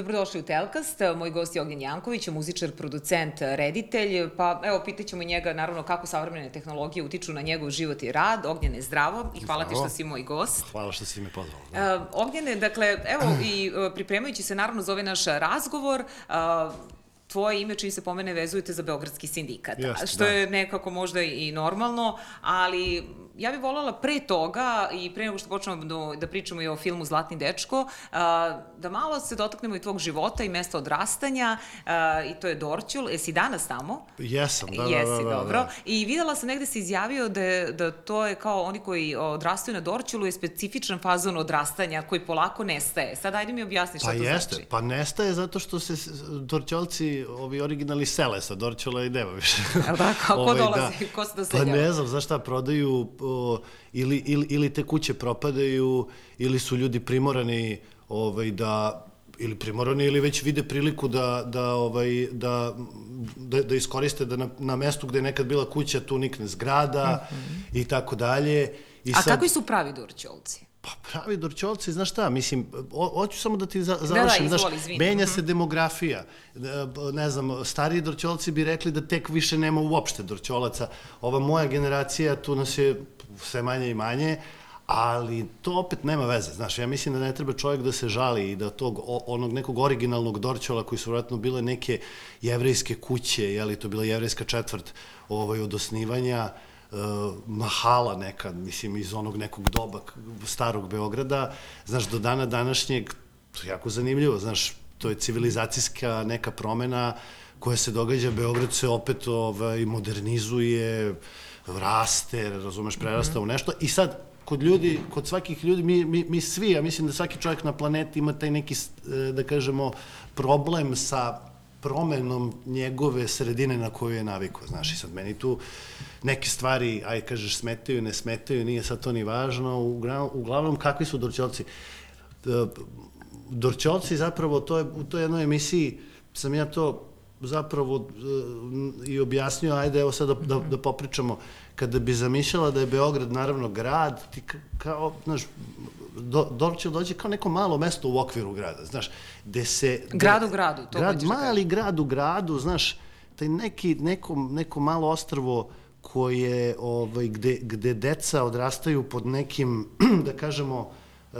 Dobrodošli u Telkast. Moj gost je Ognjen Janković, muzičar, producent, reditelj. Pa evo, pitaćemo njega naravno kako savremene tehnologije utiču na njegov život i rad. Ognjene, zdravo i hvala zdravo. ti što si moj gost. Hvala što si me pozvao. Da. Uh, Ognjene, dakle, evo i uh, pripremajući se naravno za ovaj naš razgovor, uh, tvoje ime čini se pomene vezujete za Beogradski sindikat, Just, što da. je nekako možda i normalno, ali ja bih voljela pre toga i pre nego što počnemo da, da pričamo i o filmu Zlatni dečko, da malo se dotaknemo i tvog života i mesta odrastanja i to je Dorćul. Jesi danas tamo? Jesam, da, da, Jesi, da, da, da. dobro. Da. I videla sam negde se izjavio da, je, da to je kao oni koji odrastaju na Dorćulu je specifičan fazon odrastanja koji polako nestaje. Sad ajde mi objasni šta pa to jeste. znači. Pa nestaje zato što se Dorćolci, ovi originalni sele sa Dorćula i nema više. Evo da, kako ovaj, dolazi? Da. Ko se doseljava? Pa ne znam, znaš šta, prodaju o, ili, ili, ili te kuće propadaju, ili su ljudi primorani ovaj, da ili primorani ili već vide priliku da, da, ovaj, da, da, da iskoriste da na, na mestu gde je nekad bila kuća tu nikne zgrada mm -hmm. i tako dalje. I A sad, kakvi su pravi Dorćolci? Pa pravi Dorćolci, znaš šta, mislim, hoću samo da ti za, završim, da, da, izvoli, znaš, menja se mhm. demografija. E, ne znam, stariji Dorćolci bi rekli da tek više nema uopšte Dorćolaca. Ova moja generacija, tu nas je sve manje i manje, ali to opet nema veze, znaš, ja mislim da ne treba čovjek da se žali i da tog onog nekog originalnog Dorćola koji su vratno bile neke jevrejske kuće, je li to bila jevrejska četvrt ovaj, od osnivanja, mahala neka, mislim, iz onog nekog doba starog Beograda, znaš, do dana današnjeg, to je jako zanimljivo, znaš, to je civilizacijska neka promena koja se događa, Beograd se opet ovaj, modernizuje, raste, razumeš, prerasta mm -hmm. u nešto i sad kod ljudi, kod svakih ljudi, mi, mi, mi svi, ja mislim da svaki čovjek na planeti ima taj neki, e, da kažemo, problem sa promenom njegove sredine na koju je navikao, znaš, i sad meni tu neke stvari, aj kažeš, smetaju, ne smetaju, nije sad to ni važno, uglavnom, kakvi su Dorćolci? E, Dorćolci zapravo, to je, u toj jednoj emisiji sam ja to zapravo e, i objasnio, ajde evo sad da, da, da popričamo, kada bi zamišljala da je Beograd naravno grad, ti kao, znaš, do, Dorćel dođe kao neko malo mesto u okviru grada, znaš, gde se... Grad u gradu, to grad, da Mali grad u gradu, znaš, taj neki, neko, neko malo ostrvo koje, ovaj, gde, gde deca odrastaju pod nekim, da kažemo, uh,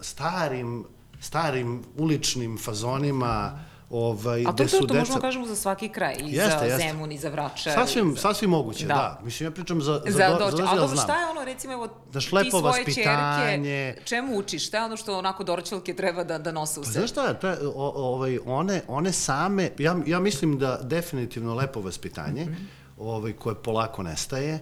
starim, starim uličnim fazonima, Ovaj, A to, to, to deca... možemo kažemo za svaki kraj, i jeste, za jeste. Zemun, i za Vračar. Sasvim, za... sasvim moguće, da. da. Mislim, ja pričam za, za, za, do, za A dobro, šta je ono, recimo, evo, lepo ti svoje čerke, čemu učiš? Šta je ono što onako Dorčelke treba da, da nose u pa, sebi? Znaš šta, to je, o, ovaj, one, one same, ja, ja mislim da definitivno lepo vaspitanje, mm -hmm. ovaj, koje polako nestaje, e,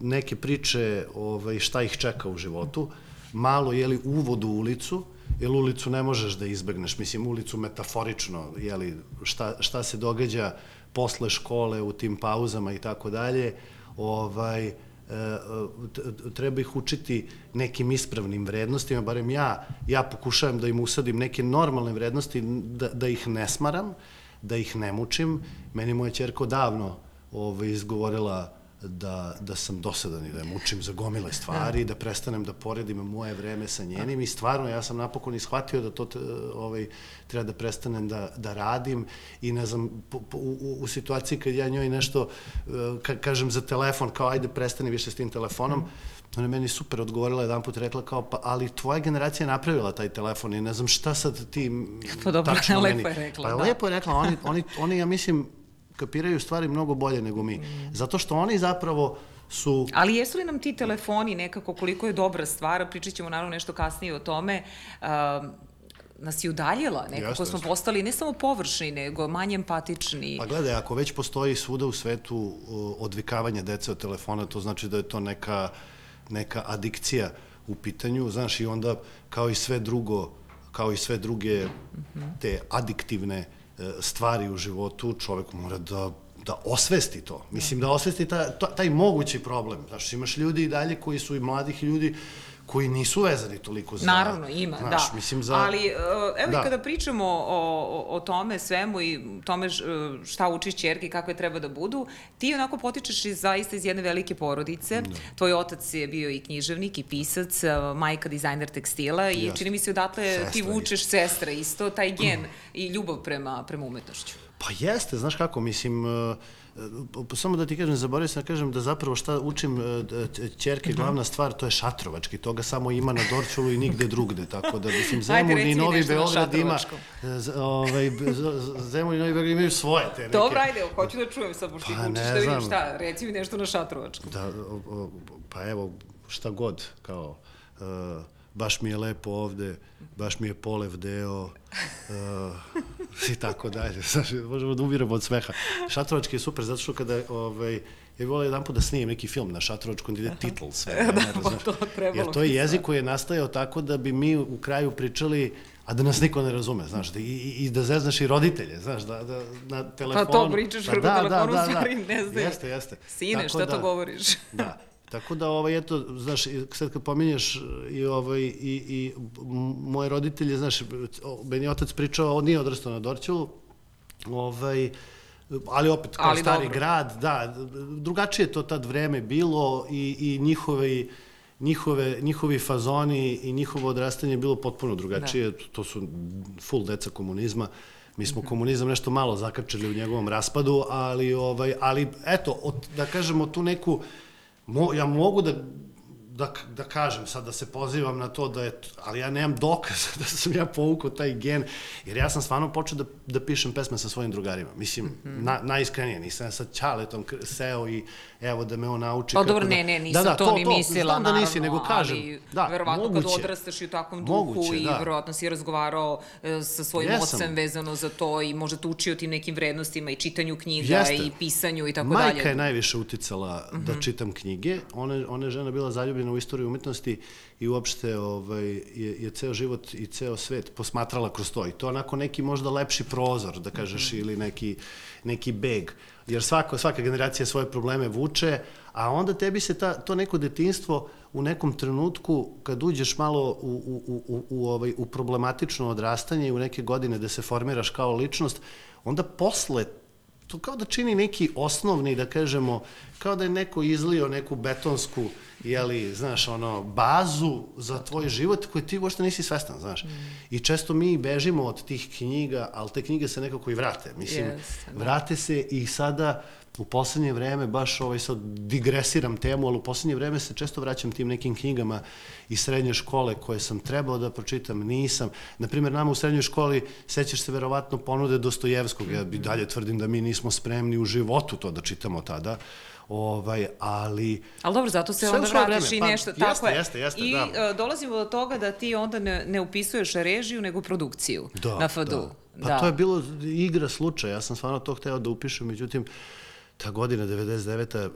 neke priče ovaj, šta ih čeka u životu, malo, jeli, uvod u ulicu, jer ulicu ne možeš da izbegneš, mislim ulicu metaforično, jeli, šta, šta se događa posle škole u tim pauzama i tako dalje, ovaj, e, treba ih učiti nekim ispravnim vrednostima, barem ja, ja pokušavam da im usadim neke normalne vrednosti, da, da ih ne smaram, da ih ne mučim. Meni moja čerka davno ovaj, izgovorila da, da sam dosadan i da je mučim za gomile stvari i da prestanem da poredim moje vreme sa njenim i stvarno ja sam napokon ishvatio da to ovaj, treba da prestanem da, da radim i ne znam, po, po, u, u situaciji kad ja njoj nešto eh, ka, kažem za telefon, kao ajde prestani više s tim telefonom, mm. ona meni super odgovorila jedan put, rekla kao, pa, ali tvoja generacija je napravila taj telefon i ne znam šta sad ti pa dobro, tačno lepo meni. je rekla. Pa da. lepo je rekla, oni, oni, oni ja mislim, kapiraju stvari mnogo bolje nego mi. Zato što oni zapravo su... Ali jesu li nam ti telefoni nekako, koliko je dobra stvar, pričat ćemo naravno nešto kasnije o tome, uh, nas je udaljila, nekako Jasne, smo postali ne samo površni, nego manje empatični. Pa gledaj, ako već postoji svuda u svetu odvikavanje dece od telefona, to znači da je to neka, neka adikcija u pitanju, znaš, i onda kao i sve drugo, kao i sve druge te adiktivne uh, stvari u životu, čovek mora da da osvesti to. Mislim da osvesti ta, ta, taj mogući problem. Znaš, imaš ljudi i dalje koji su i mladih ljudi koji nisu vezani toliko za... Naravno, ima, znaš, da. Mislim za... Ali, uh, evo da. i kada pričamo o, o, o tome svemu i tome šta učiš čerke i kakve treba da budu, ti onako potičeš iz, zaista iz jedne velike porodice. Da. Tvoj otac je bio i književnik i pisac, majka dizajner tekstila i Jasne. čini mi se odatle sestra ti vučeš isto. sestra isto, taj gen mm. i ljubav prema, prema umetnošću. Pa jeste, znaš kako, mislim... Uh, samo da ti kažem, zaboravio sam da kažem da zapravo šta učim čerke, mhm. glavna stvar, to je šatrovački, toga samo ima na Dorčulu i nigde drugde, tako da, mislim, Zemun i Novi Beograd ima, ovaj, Zemun i Novi Beograd imaju svoje te neke. Dobro, ajde, hoću da čujem sad, pošto pa, učiš, da vidim šta, reci mi nešto na šatrovačkom. Da, pa evo, šta god, kao, uh, baš mi je lepo ovde, baš mi je polev deo uh, i tako dalje. Znaš, možemo da umiramo od sveha. Šatrovački je super zato što kada ovaj, ja volio jedan put da snijem neki film na šatrovačkom gde ide titl sve. da, pa to trebalo. Jer to je jezik koji je nastajao tako da bi mi u kraju pričali a da nas niko ne razume, znaš, da, i, i da zeznaš i roditelje, znaš, da, da na telefonu... Pa to pričaš preko da, telefonu, da, da, stvari da. ne znaju. Jeste, jeste. Sine, šta da, to govoriš? da, Tako da, ovaj, eto, znaš, sad kad pominješ i, ovaj, i, i moje roditelje, znaš, meni otac pričao, on nije odrastao na Dorćolu, ovaj, ali opet kao ali stari dobro. grad, da, drugačije to tad vreme bilo i, i njihove, njihove, njihovi fazoni i njihovo odrastanje je bilo potpuno drugačije, da. to su full deca komunizma, Mi smo komunizam nešto malo zakačili u njegovom raspadu, ali ovaj ali eto, od, da kažemo tu neku Mo, ja mogu da da, da kažem sad, da se pozivam na to da je, ali ja nemam dokaza da sam ja povukao taj gen, jer ja sam stvarno počeo da, da pišem pesme sa svojim drugarima. Mislim, mm -hmm. na, najiskrenije, nisam ja sa Ćaletom seo i evo da me on nauči. Pa dobro, da... ne, ne, nisam da, da, to, to ni mislila, znam naravno, da nisi, nego kažem. Ali, da, verovatno moguće, kad odrastaš i u takvom duhu moguće, i da. verovatno si razgovarao e, sa svojim Jesam. ocem vezano za to i možda te učio tim nekim vrednostima i čitanju knjiga Jeste. i pisanju i tako Majka dalje. Majka je najviše uticala mm -hmm. da mhm. čitam knjige. Ona, ona je žena bila zaljubljena u istoriju umetnosti i uopšte ovaj, je, je ceo život i ceo svet posmatrala kroz to. I to onako neki možda lepši prozor, da kažeš, mm -hmm. ili neki, neki beg. Jer svako, svaka generacija svoje probleme vuče, a onda tebi se ta, to neko detinstvo u nekom trenutku kad uđeš malo u, u, u, u, ovaj, u problematično odrastanje i u neke godine da se formiraš kao ličnost, onda posle to kao da čini neki osnovni, da kažemo, kao da je neko izlio neku betonsku, jeli, znaš, ono, bazu za tvoj život koji ti uopšte nisi svestan, znaš. Mm. I često mi bežimo od tih knjiga, ali te knjige se nekako i vrate. Mislim, yes, da. vrate se i sada u poslednje vreme, baš ovaj sad digresiram temu, ali u poslednje vreme se često vraćam tim nekim knjigama iz srednje škole koje sam trebao da pročitam, nisam. Naprimer, nama u srednjoj školi sećaš se verovatno ponude Dostojevskog, ja bi dalje tvrdim da mi nismo spremni u životu to da čitamo tada, ovaj, ali... Ali dobro, zato se onda vratiš vreme. i pa, nešto, pa, tako je. Jeste, jeste, I da. uh, dolazimo do toga da ti onda ne, ne upisuješ režiju, nego produkciju da, na FDU. Da. Pa da. to je bilo igra slučaja, ja sam stvarno to hteo da upišem, međutim, uh, ta godina 99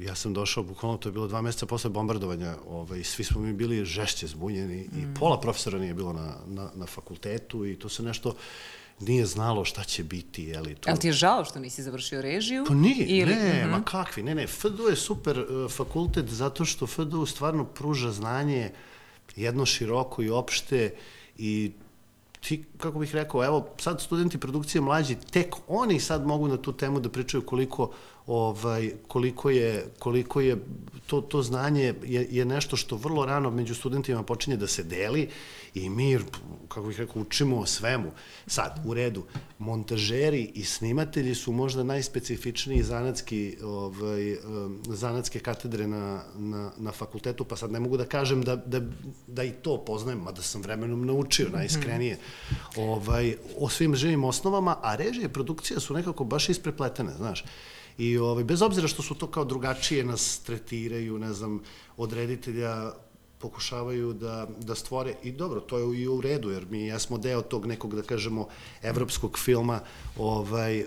ja sam došao, bukvalno to je bilo dva meseca posle bombardovanja, ovaj, svi smo mi bili žešće zbunjeni mm. i pola profesora nije bilo na, na, na fakultetu i to se nešto nije znalo šta će biti, je li to. Ali ti je žao što nisi završio režiju? Pa nije, ili... ne, mm -hmm. ma kakvi, ne, ne, FDU je super uh, fakultet zato što FDU stvarno pruža znanje jedno široko i opšte i ti, kako bih rekao, evo, sad studenti produkcije mlađi, tek oni sad mogu na tu temu da pričaju koliko ovaj, koliko je, koliko je to, to znanje je, je nešto što vrlo rano među studentima počinje da se deli i mi, kako bih rekao, učimo o svemu. Sad, u redu, montažeri i snimatelji su možda najspecifičniji zanatski, ovaj, zanatske katedre na, na, na fakultetu, pa sad ne mogu da kažem da, da, da i to poznajem, mada sam vremenom naučio najiskrenije ovaj, o svim živim osnovama, a režije produkcija su nekako baš isprepletene, znaš. I ovaj, bez obzira što su to kao drugačije nas tretiraju, ne znam, od reditelja pokušavaju da, da stvore, i dobro, to je i u redu, jer mi jesmo deo tog nekog, da kažemo, evropskog filma, ovaj, e,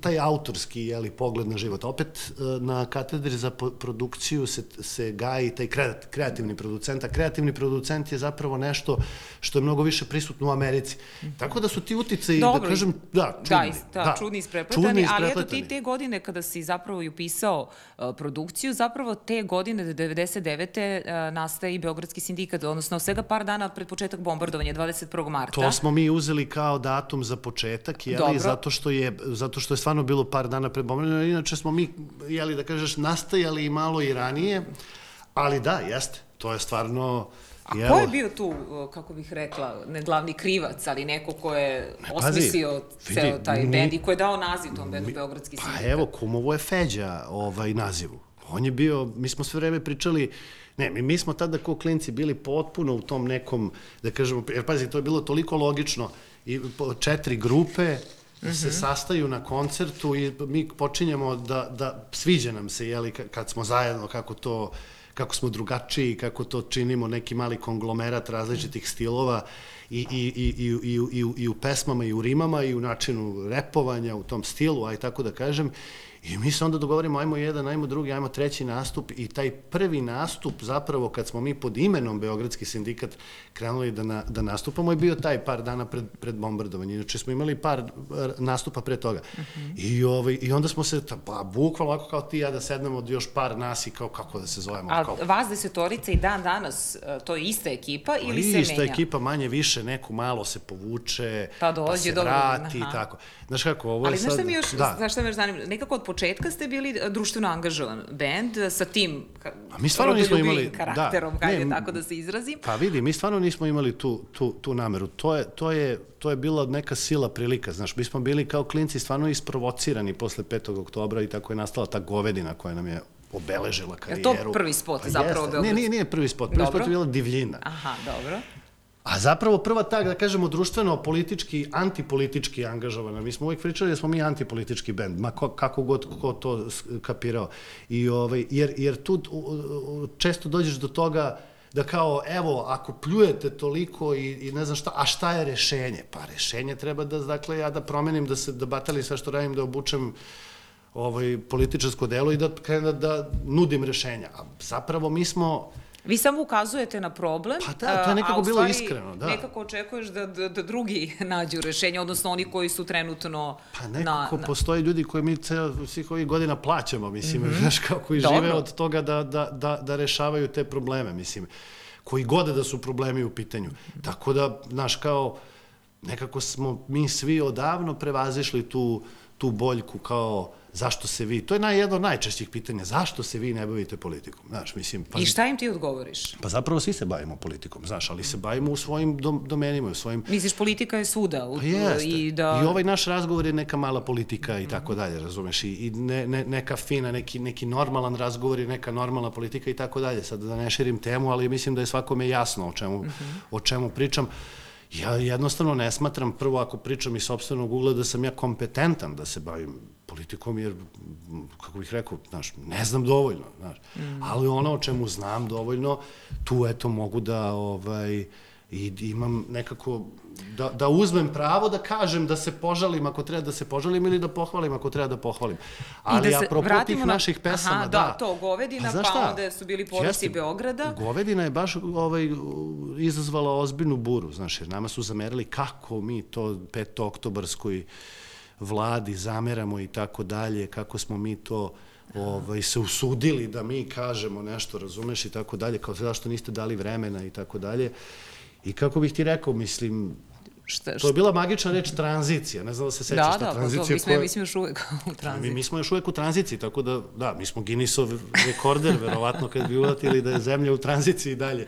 taj autorski jeli, pogled na život. Opet e, na katedri za produkciju se, se gaji taj kreativni producent, a kreativni producent je zapravo nešto što je mnogo više prisutno u Americi. Tako da su ti utice, da kažem, da, čudni. Da, da, čudni isprepletani, čudni isprepletani, ali eto ti te godine kada si zapravo i upisao uh, produkciju, zapravo te godine 99. Uh, nastaje i Beogradski sindikat, odnosno svega par dana pred početak bombardovanja, 21. marta. To smo mi uzeli kao datum za početak, jeli, Dobro. zato što, je, zato što je stvarno bilo par dana pred bombardovanjem, inače smo mi, jeli, da kažeš, nastajali i malo i ranije, ali da, jeste, to je stvarno A ko je bio tu, kako bih rekla, ne glavni krivac, ali neko ko je ne, osmislio ceo taj mi, bend i ko je dao naziv tom bendu Beogradski sindikat? Pa evo, kumovo je Feđa ovaj nazivu. On je bio, mi smo sve vreme pričali, ne, mi, mi smo tada kao klinci bili potpuno u tom nekom, da kažemo, jer pazi, to je bilo toliko logično, i četiri grupe, Mm -hmm. se mhm. sastaju na koncertu i mi počinjemo da, da sviđa nam se, jeli, kad smo zajedno, kako to kako smo drugačiji, kako to činimo, neki mali konglomerat različitih stilova i, i, i, i, i, i, i u pesmama i u rimama i u načinu repovanja, u tom stilu, aj tako da kažem. I mi se onda dogovorimo, ajmo jedan, ajmo drugi, ajmo treći nastup i taj prvi nastup zapravo kad smo mi pod imenom Beogradski sindikat krenuli da, na, da nastupamo je bio taj par dana pred, pred bombardovanje. Inače smo imali par nastupa pre toga. Uh mhm. -huh. I, ovaj, I onda smo se, pa bukvalno ovako kao ti ja da sednemo od još par nas i kao kako da se zovemo. A kao... vas desetorica i dan danas, e, to je ista ekipa ili ista se menja? Ista ekipa, manje više, neku malo se povuče, pa, dođe, pa se vrati i tako. Znaš kako, ovo Ali je sad... Ali znaš šta mi još, da. znaš šta me još zanima, nekako od početka ste bili e, društveno angažovan bend sa tim A mi stvarno nismo imali da. karakterom, da, ne, tako da se izrazim. Pa vidi, mi stvarno nismo imali tu, tu, tu nameru. To je, to, je, to je bila neka sila prilika, znaš, mi smo bili kao klinci stvarno isprovocirani posle 5. oktobra i tako je nastala ta govedina koja nam je obeležila karijeru. Je to prvi spot pa zapravo? Jeste. Ne, nije, nije prvi spot. Prvi dobro. spot je bila divljina. Aha, dobro. A zapravo prva tak, da kažemo, društveno, politički, antipolitički angažovana. Mi smo uvijek pričali da smo mi antipolitički bend, ma ko, kako god ko to kapirao. I, ovaj, jer, jer tu često dođeš do toga da kao, evo, ako pljujete toliko i, i ne znam šta, a šta je rešenje? Pa rešenje treba da, dakle, ja da promenim, da se, da batali sve što radim, da obučem ovaj, političarsko delo i da krenem da, da nudim rešenja. A zapravo mi smo Vi samo ukazujete na problem, pa da, to je nekako bilo iskreno, da. nekako očekuješ da, da, da drugi nađu rešenje, odnosno oni koji su trenutno Pa nekako na, postoje ljudi koji mi ceo, svih ovih godina plaćamo, mislim, mm -hmm. znaš, kako i Dobro. žive od toga da, da, da, da rešavaju te probleme, mislim, koji gode da su problemi u pitanju. Mm -hmm. Tako da, znaš, kao, nekako smo mi svi odavno prevazišli tu, tu boljku kao zašto se vi, to je naj, jedno od najčešćih pitanja, zašto se vi ne bavite politikom, znaš, mislim... Pa, I šta im ti odgovoriš? Pa zapravo svi se bavimo politikom, znaš, ali se bavimo u svojim dom, domenima, u svojim... Misliš, politika je svuda? U, pa jeste. I, da... I ovaj naš razgovor je neka mala politika i tako dalje, razumeš, i, i ne, ne, neka fina, neki, neki normalan razgovor je neka normalna politika i tako dalje. Sad da ne širim temu, ali mislim da je svakome jasno o čemu, uh mhm. -huh. o čemu pričam. Ja jednostavno ne smatram, prvo ako pričam iz sobstvenog ugla, da sam ja kompetentan da se bavim politikom, jer, kako bih rekao, znaš, ne znam dovoljno, znaš. Mm. Ali ono o čemu znam dovoljno, tu eto mogu da, ovaj, i imam nekako da, da uzmem pravo da kažem da se požalim ako treba da se požalim ili da pohvalim ako treba da pohvalim. Ali da apropo tih na... naših pesama, Aha, da. da. to, Govedina, pa, pa onda su bili poroci Beograda. Govedina je baš ovaj, izazvala ozbiljnu buru, znaš, jer nama su zamerili kako mi to 5. oktobarskoj vladi zameramo i tako dalje, kako smo mi to ovaj, se usudili da mi kažemo nešto, razumeš, i tako dalje, kao zašto niste dali vremena i tako dalje. I kako bih ti rekao, mislim, Šta, šta? To je bila magična reč tranzicija, ne znam da se sećaš da, šta da, tranzicija. Da, da, mi smo, koje... mi smo još uvek u tranziciji. Mi, mi smo još uvek u tranziciji, tako da, da, mi smo Guinnessov rekorder, verovatno, kad bi uvatili da je zemlja u tranziciji i dalje.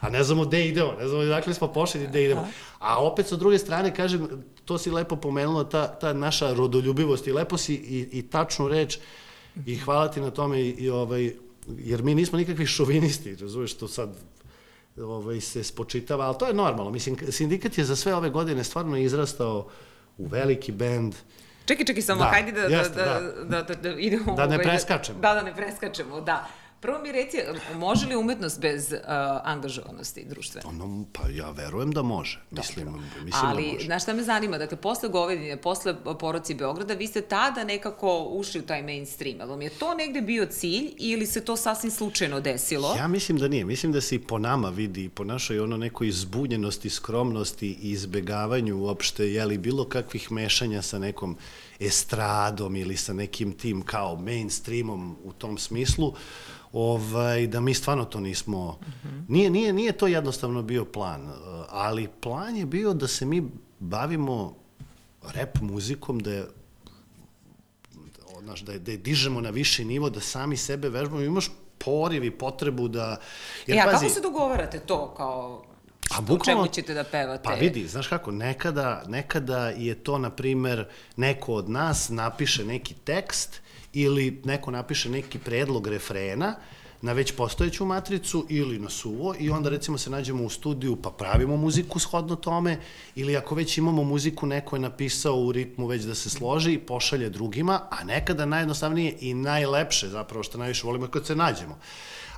A ne znamo gde idemo, ne znamo dakle smo pošli i gde idemo. A opet, sa druge strane, kažem, to si lepo pomenula, ta, ta naša rodoljubivost i lepo si i, i tačnu reč i hvala ti na tome i, i ovaj, jer mi nismo nikakvi šovinisti, razumeš, to sad ovaj, se spočitava, ali to je normalno. Mislim, sindikat je za sve ove godine stvarno izrastao u veliki bend, Čekaj, čekaj, samo, da, hajde da, jeste, da, da, da, da, da idemo... Da ne ovaj, preskačemo. Da, da ne preskačemo, da. Prvo mi reci, može li umetnost bez uh, angažovanosti društvene? Ono, pa ja verujem da može. Mislim, Dobro. mislim Ali, da može. znaš šta me zanima? Dakle, posle Govedine, posle poroci Beograda, vi ste tada nekako ušli u taj mainstream. Ali vam je to negde bio cilj ili se to sasvim slučajno desilo? Ja mislim da nije. Mislim da se i po nama vidi, po našoj ono nekoj zbunjenosti, skromnosti i izbegavanju uopšte, jeli, bilo kakvih mešanja sa nekom estradom ili sa nekim tim kao mainstreamom u tom smislu, ovaj, da mi stvarno to nismo... Mm -hmm. nije, nije, nije to jednostavno bio plan, ali plan je bio da se mi bavimo rap muzikom, da je znaš, da je, da je dižemo na viši nivo, da sami sebe vežbamo, imaš poriv i potrebu da... Jer, ja, pazi, kako se dogovarate to kao A bukvalno, čemu ćete da pevate? Pa vidi, znaš kako, nekada, nekada je to, na primer, neko od nas napiše neki tekst ili neko napiše neki predlog refrena na već postojeću matricu ili na suvo i onda recimo se nađemo u studiju pa pravimo muziku shodno tome ili ako već imamo muziku neko je napisao u ritmu već da se složi i pošalje drugima, a nekada najjednostavnije i najlepše zapravo što najviše volimo kad se nađemo.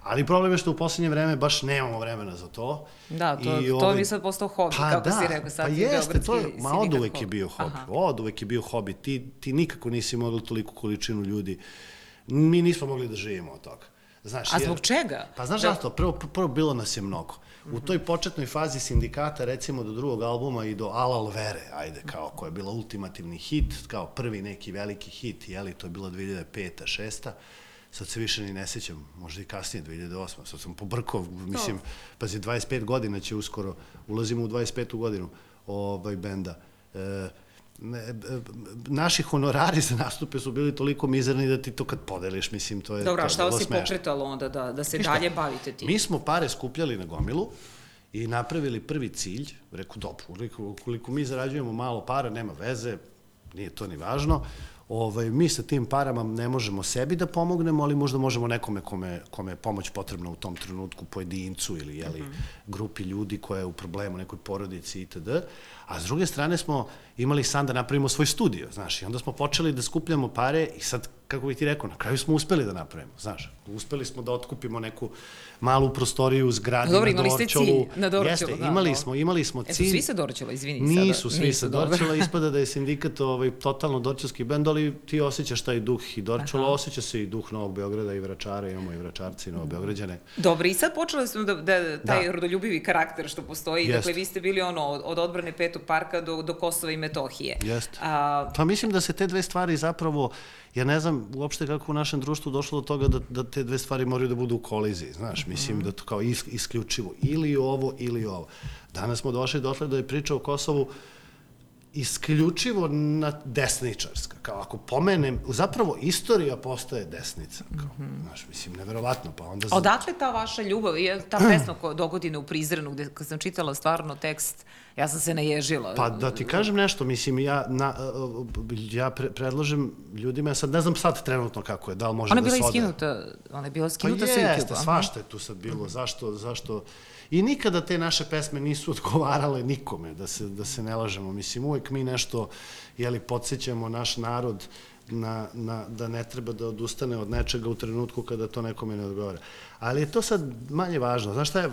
Ali problem je što u poslednje vreme baš nemamo vremena za to. Da, to, I to ovaj, mi sad postao hobi, pa kako da, si rekao, sad pa jeste, to je, ma od uvek je bio hobi, Aha. od uvek je bio hobi. Ti, ti nikako nisi mogli toliko količinu ljudi, mi nismo mogli da živimo od toga. Znaš, A zbog jer, čega? Pa znaš da... zašto? Prvo, prvo bilo nas je mnogo. U mhm. toj početnoj fazi sindikata, recimo do drugog albuma i do Alal Vere, ajde, kao koja je bila ultimativni hit, kao prvi neki veliki hit, jeli, to je bilo 2005. 6 sad se više ni ne sećam, možda i kasnije, 2008. Sad sam pobrkao, mislim, no. pazi, 25 godina će uskoro, ulazimo u 25. godinu ovaj benda. E, ne, e, naši honorari za nastupe su bili toliko mizerni da ti to kad podeliš, mislim, to je Dobro, a šta vas je pokretalo onda da, da se Ništa. dalje bavite tim? Mi smo pare skupljali na gomilu i napravili prvi cilj, reku, dobro, ukoliko, ukoliko mi zarađujemo malo para, nema veze, nije to ni važno, ovaj, mi sa tim parama ne možemo sebi da pomognemo, ali možda možemo nekome kome, kome je pomoć potrebna u tom trenutku, pojedincu ili jeli, mm -hmm. grupi ljudi koja je u problemu, nekoj porodici itd. A s druge strane smo imali san da napravimo svoj studio, znaš, i onda smo počeli da skupljamo pare i sad, kako bih ti rekao, na kraju smo uspeli da napravimo, znaš, uspeli smo da otkupimo neku malu prostoriju u zgradi Dobro, na Dorčolu. Cilj na Dorčolu, Jeste, da, imali, smo, imali smo cilj. Eto, svi sa Dorčola, izvini Nisu sada. svi sa Dorčola, ispada da je sindikat ovaj, totalno dorčelski bend, ali ti osjećaš taj duh i Dorčola, Aha. osjeća se i duh Novog Beograda i Vračara, imamo i Vračarci i Novog Beograđane. Dobro, i sad počeli smo da, da taj da. rodoljubivi karakter što postoji, Jeste. dakle vi ste bili ono od odbrane petog parka do, do Kosova i Metohije. Jeste. A, pa mislim da se te dve stvari zapravo ja ne znam uopšte kako u našem društvu došlo do toga da, da te dve stvari moraju da budu u koliziji, znaš, mislim da to kao is, isključivo ili ovo ili ovo. Danas smo došli dotle da je priča o Kosovu isključivo na desničarska. Kao ako pomenem, zapravo istorija postaje desnica. Kao, mm -hmm. znaš, mislim, neverovatno. Pa onda... Odakle ta vaša ljubav? Je ta pesma dogodine u Prizrenu, gde kad sam čitala stvarno tekst, ja sam se naježila. Pa da ti kažem nešto, mislim, ja, na, ja pre, predložim ljudima, ja sad ne znam sad trenutno kako je, da li može ona da se ode. Ona je bila iskinuta, ona je bila skinuta pa sa YouTube. Pa jeste, svašta je tu sad bilo, mm -hmm. zašto, zašto I nikada te naše pesme nisu odgovarale nikome, da se, da se ne lažemo. Mislim, uvek mi nešto, jeli, podsjećamo naš narod na, na, da ne treba da odustane od nečega u trenutku kada to nekome ne odgovara. Ali je to sad manje važno. Znaš šta je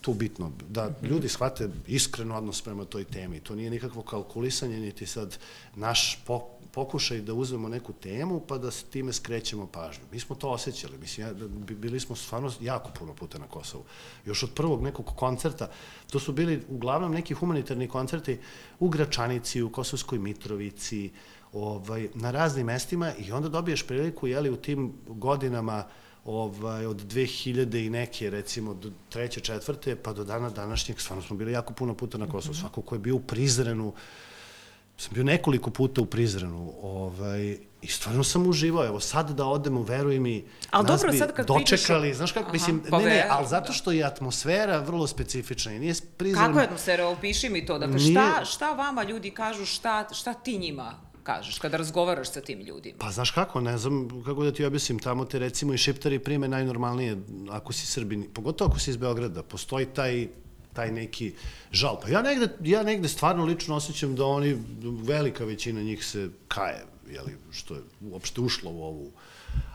tu bitno? Da ljudi shvate iskreno odnos prema toj temi. To nije nikakvo kalkulisanje, niti sad naš po, pokušaj da uzmemo neku temu pa da se time skrećemo pažnju. Mi smo to osjećali, mislim, ja, bili smo stvarno jako puno puta na Kosovu. Još od prvog nekog koncerta, to su bili uglavnom neki humanitarni koncerti u Gračanici, u Kosovskoj Mitrovici, ovaj, na raznim mestima i onda dobiješ priliku, jeli, u tim godinama ovaj, od 2000 i neke, recimo, do treće, četvrte, pa do dana današnjeg, stvarno smo bili jako puno puta na Kosovu. Mhm. Svako ko je bio u Prizrenu, sam bio nekoliko puta u Prizrenu, ovaj, i stvarno sam uživao, evo sad da odemo, veruj mi, ali nas dobro, bi sad kad dočekali, pričaš... znaš kako, Aha, mislim, ne, ne, ali zato što je atmosfera vrlo specifična i nije Prizren... Kako je atmosfera, opiši mi to, dakle, nije... šta, šta vama ljudi kažu, šta, šta ti njima kažeš kada razgovaraš sa tim ljudima? Pa znaš kako, ne znam kako da ti objasnim, tamo te recimo i šiptari prime najnormalnije ako si Srbin, pogotovo ako si iz Beograda, postoji taj taj neki žal. Pa ja negde, ja negde stvarno lično osjećam da oni, velika većina njih se kaje, jeli, što je uopšte ušlo u ovu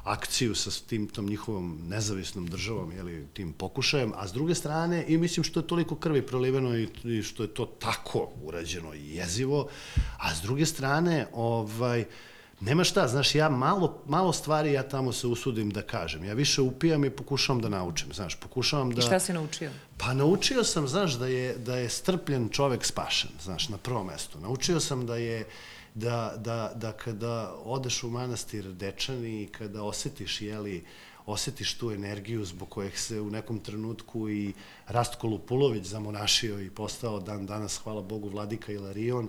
akciju sa tim tom njihovom nezavisnom državom, jeli, tim pokušajem, a s druge strane, i mislim što je toliko krvi proliveno i, i što je to tako urađeno i jezivo, a s druge strane, ovaj, Nema šta, znaš, ja malo, malo stvari ja tamo se usudim da kažem. Ja više upijam i pokušavam da naučim, znaš, pokušavam da... I šta si naučio? Pa naučio sam, znaš, da je, da je strpljen čovek spašen, znaš, na prvom mestu. Naučio sam da je da, da, da kada odeš u manastir Dečani i kada osetiš, jeli, osetiš tu energiju zbog kojeg se u nekom trenutku i Rastko Lupulović zamonašio i postao dan danas, hvala Bogu, Vladika Ilarion,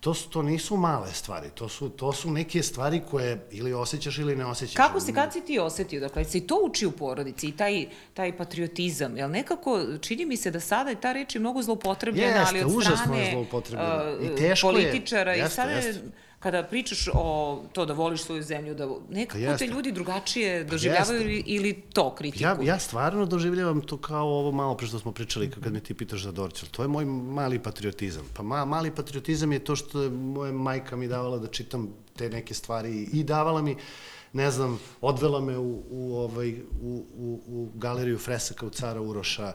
to, su, to nisu male stvari, to su, to su neke stvari koje ili osjećaš ili ne osjećaš. Kako si, kad si ti osetio, dakle, si to uči u porodici i taj, taj patriotizam, jel nekako, čini mi se da sada je ta reč je mnogo zloupotrebljena, ali od strane uh, političara je. Jeste, i sada je, jeste kada pričaš o to da voliš svoju zemlju, da nekako pa te ljudi drugačije pa doživljavaju ili, ili to kritikuju? Ja, ja stvarno doživljavam to kao ovo malo pre što smo pričali kad me ti pitaš za Dorčel. To je moj mali patriotizam. Pa ma, mali patriotizam je to što je moja majka mi davala da čitam te neke stvari i davala mi ne znam, odvela me u, u, ovaj, u, u, u galeriju fresaka u Cara Uroša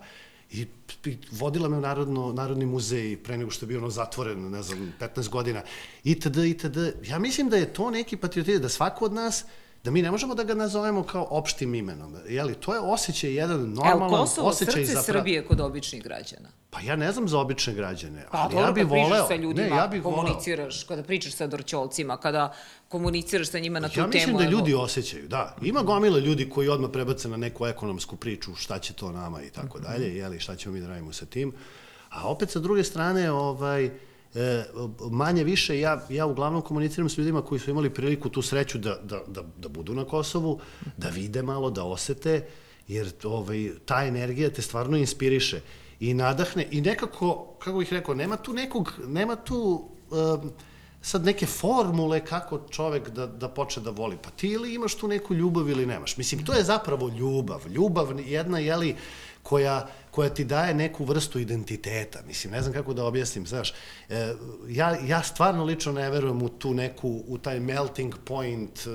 i, i vodila me u Narodno, Narodni muzej pre nego što je bio ono zatvoren, ne znam, 15 godina, itd., itd. Ja mislim da je to neki patriotizam, da svako od nas da mi ne možemo da ga nazovemo kao opštim imenom. Jeli, to je osjećaj, jedan normalan Evo, Kosovo, osjećaj za... srce Srbije kod običnih građana. Pa ja ne znam za obične građane, pa, ali ja bih voleo... sa ljudima, ne, ja bih komuniciraš, voleo. kada pričaš sa dorćolcima, kada komuniciraš sa njima na tu temu. Ja mislim da ljudi osjećaju, da. Ima gomila ljudi koji odmah prebace na neku ekonomsku priču, šta će to nama i tako mhm. dalje, jeli, šta ćemo mi da radimo sa tim. A opet sa druge strane, ovaj, e, manje više, ja, ja uglavnom komuniciram s ljudima koji su imali priliku tu sreću da, da, da, da budu na Kosovu, da vide malo, da osete, jer ovaj, ta energija te stvarno inspiriše i nadahne i nekako, kako bih rekao, nema tu nekog, nema tu um, sad neke formule kako čovek da, da počne da voli. Pa ti ili imaš tu neku ljubav ili nemaš. Mislim, to je zapravo ljubav. Ljubav jedna, jeli, koja, koja ti daje neku vrstu identiteta. Mislim, ne znam kako da objasnim, znaš. E, ja, ja stvarno lično ne verujem u tu neku, u taj melting point,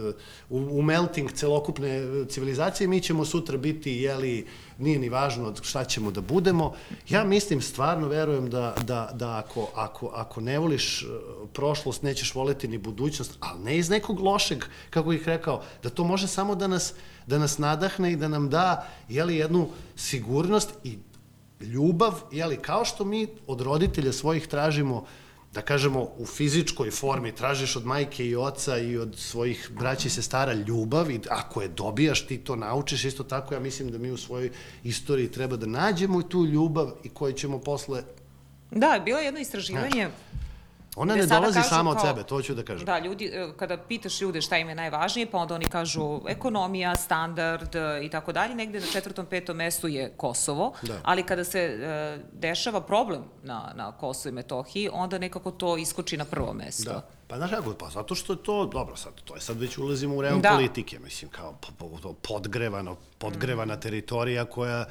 u, u melting celokupne civilizacije. Mi ćemo sutra biti, jeli, nije ni važno šta ćemo da budemo. Ja mislim, stvarno verujem da, da, da ako, ako, ako ne voliš e, prošlost, nećeš voleti ni budućnost, ali ne iz nekog lošeg, kako ih rekao, da to može samo da nas, da nas nadahne i da nam da jeli, jednu sigurnost i ljubav, jeli, kao što mi od roditelja svojih tražimo da kažemo, u fizičkoj formi tražiš od majke i oca i od svojih braća i sestara ljubav i ako je dobijaš ti to naučiš, isto tako ja mislim da mi u svojoj istoriji treba da nađemo tu ljubav i koju ćemo posle... Da, bilo je jedno istraživanje znači, Ona ne dolazi sama od sebe, to ću da kažem. Da, ljudi, e, kada pitaš ljude šta im je najvažnije, pa onda oni kažu ekonomija, standard e, i tako dalje, negde na četvrtom, petom mestu je Kosovo, da. ali kada se e, dešava problem na, na Kosovo i Metohiji, onda nekako to iskoči na prvo mesto. Da. Pa znaš kako, pa zato što je to, dobro sad, to je sad već ulazimo u real da. politike, mislim, kao podgrevano, podgrevana mm. teritorija koja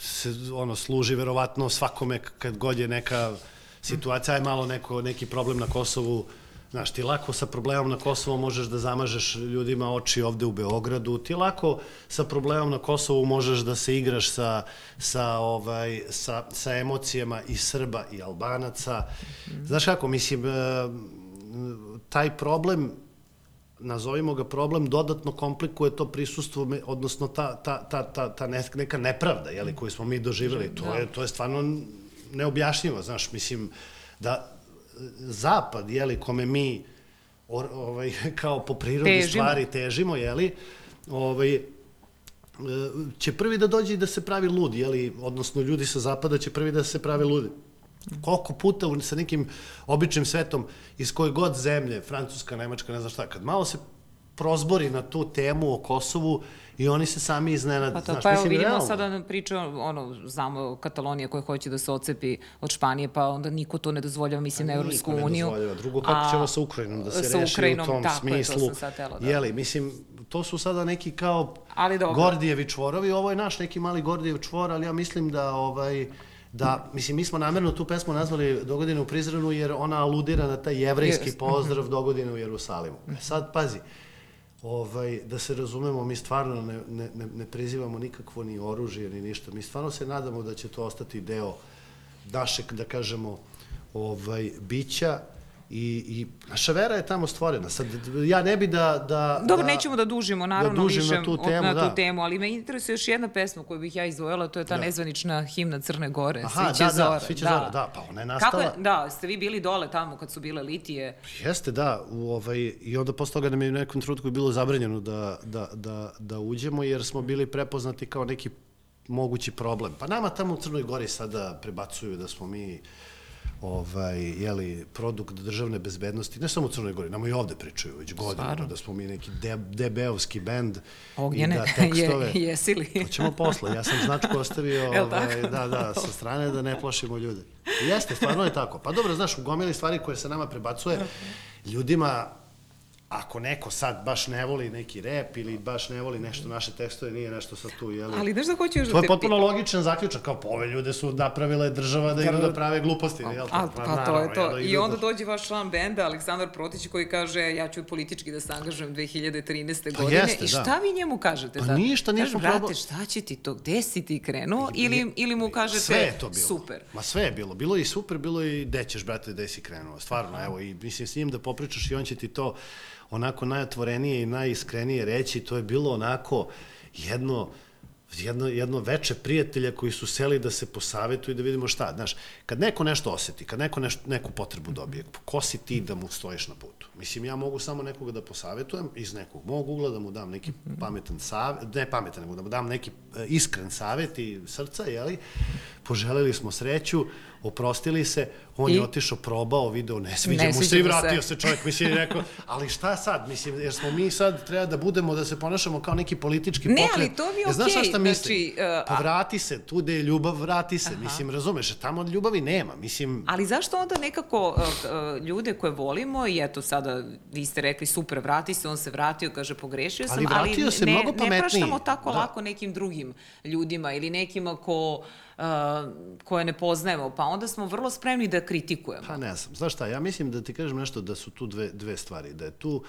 se, ono, služi verovatno svakome kad god je neka situacija je malo neko, neki problem na Kosovu, Znaš, ti lako sa problemom na Kosovu možeš da zamažeš ljudima oči ovde u Beogradu, ti lako sa problemom na Kosovu možeš da se igraš sa, sa, ovaj, sa, sa emocijama i Srba i Albanaca. Znaš kako, mislim, e, taj problem nazovimo ga problem, dodatno komplikuje to prisustvo, odnosno ta, ta, ta, ta, ta neka nepravda jeli, koju smo mi doživjeli. To je, to je stvarno neobjašnjivo, znaš, mislim, da zapad, jeli, kome mi or, ovaj, kao po prirodi težimo. stvari težimo, jeli, ovaj, e, će prvi da dođe i da se pravi lud, jeli, odnosno ljudi sa zapada će prvi da se pravi ludi. Koliko puta sa nekim običnim svetom iz koje god zemlje, Francuska, Nemačka, ne znam šta, kad malo se prozbori na tu temu o Kosovu, I oni se sami iznenade. Pa to, znaš, pa evo vidimo realno. sada priča, ono, znamo Katalonija koja hoće da se ocepi od Španije, pa onda niko to ne dozvoljava, mislim, na Evropsku uniju. Niko ne dozvoljava. Drugo, kako ćemo sa Ukrajinom da se reši Ukrajinom, u tom tako smislu. Je, to sam sad da. Jeli, mislim, to su sada neki kao ali dobro. Gordijevi čvorovi, ovo je naš neki mali Gordijev čvor, ali ja mislim da ovaj, da, mislim, mi smo namjerno tu pesmu nazvali Dogodine u Prizrenu jer ona aludira na taj jevrejski pozdrav Dogodine u Jerusalimu. E sad, pazi, ovaj, da se razumemo, mi stvarno ne, ne, ne prizivamo nikakvo ni oružje ni ništa. Mi stvarno se nadamo da će to ostati deo našeg, da kažemo, ovaj, bića I, I naša vera je tamo stvorena. Sad, ja ne bi da... da Dobro, da, nećemo da dužimo, da naravno, da više na tu temu, na tu da. temu, ali me interesuje još jedna pesma koju bih ja izdvojila, to je ta da. nezvanična himna Crne Gore, Aha, Sviće da, Zora. Da, Sviće da. Zora, da, pa ona je nastala... Kako je, da, ste vi bili dole tamo kad su bile litije? Jeste, da, u, ovaj, i onda posle toga nam je u nekom trenutku bilo zabranjeno da, da, da, da uđemo, jer smo bili prepoznati kao neki mogući problem. Pa nama tamo u Crnoj Gori sada prebacuju da smo mi ovaj, jeli, produkt državne bezbednosti, ne samo u Crnoj Gori, nama i ovde pričaju već godinama, da smo mi neki de, DB-ovski bend Ognjene, i da tekstove... Je, jesi li? To ćemo posle, ja sam značku ostavio ovaj, da, da, sa strane da ne plašimo ljude. Jeste, stvarno je tako. Pa dobro, znaš, u gomili stvari koje se nama prebacuje, ljudima ako neko sad baš ne voli neki rep ili baš ne voli nešto naše tekstove, nije nešto sad tu, jeli? Ali znaš da hoću još da To je potpuno logičan zaključak, kao pove ljude su napravile država da idu da prave gluposti, jel? A, pa, pa to je to. Da I onda dođe vaš član benda, Aleksandar Protić, koji kaže, ja ću politički da se angažujem 2013. Pa godine. Jeste, I šta da. vi njemu kažete? Pa da? ništa, nismo probali. Brate, šta će ti to? Gde si ti krenuo? Ili, ili mu kažete, sve je to bilo. super? Ma sve je bilo. Bilo je i super, bilo je i gde ćeš, brate, gde si krenuo. Stvarno, evo, i mislim s njim da popričaš i on će ti to onako najotvorenije i najiskrenije reći, to je bilo onako jedno jedno, jedno veče prijatelja koji su seli da se posavetuju i da vidimo šta. Znaš, kad neko nešto oseti, kad neko nešto, neku potrebu dobije, ko si ti da mu stojiš na putu? Mislim, ja mogu samo nekoga da posavetujem iz nekog mog ugla, da mu dam neki pametan savet, ne pametan, nego da mu dam neki e, iskren savet i srca, jeli? Poželeli smo sreću, oprostili se, on I? je otišao, probao, video, ne sviđa ne mu se i vratio se. se čovjek, mislim, rekao, ali šta sad, mislim, jer smo mi sad, treba da budemo, da se ponašamo kao neki politički pokret. Ne, ali to mi je okej. Okay. Znaš šta šta mislim? Znači, uh, pa vrati se, tu gde je ljubav, vrati se, Aha. mislim, razumeš, tamo ljubavi nema, mislim... Ali zašto onda nekako uh, ljude koje volimo, i eto sada, vi ste rekli, super, vrati se, on se vratio, kaže, pogrešio sam, ali, ali se ne, mnogo ne praštamo tako da. lako nekim drugim ljudima ili nekima ko uh, koje ne poznajemo, pa onda smo vrlo spremni da kritikujemo. Pa ne znam, znaš šta, ja mislim da ti kažem nešto da su tu dve, dve stvari, da je tu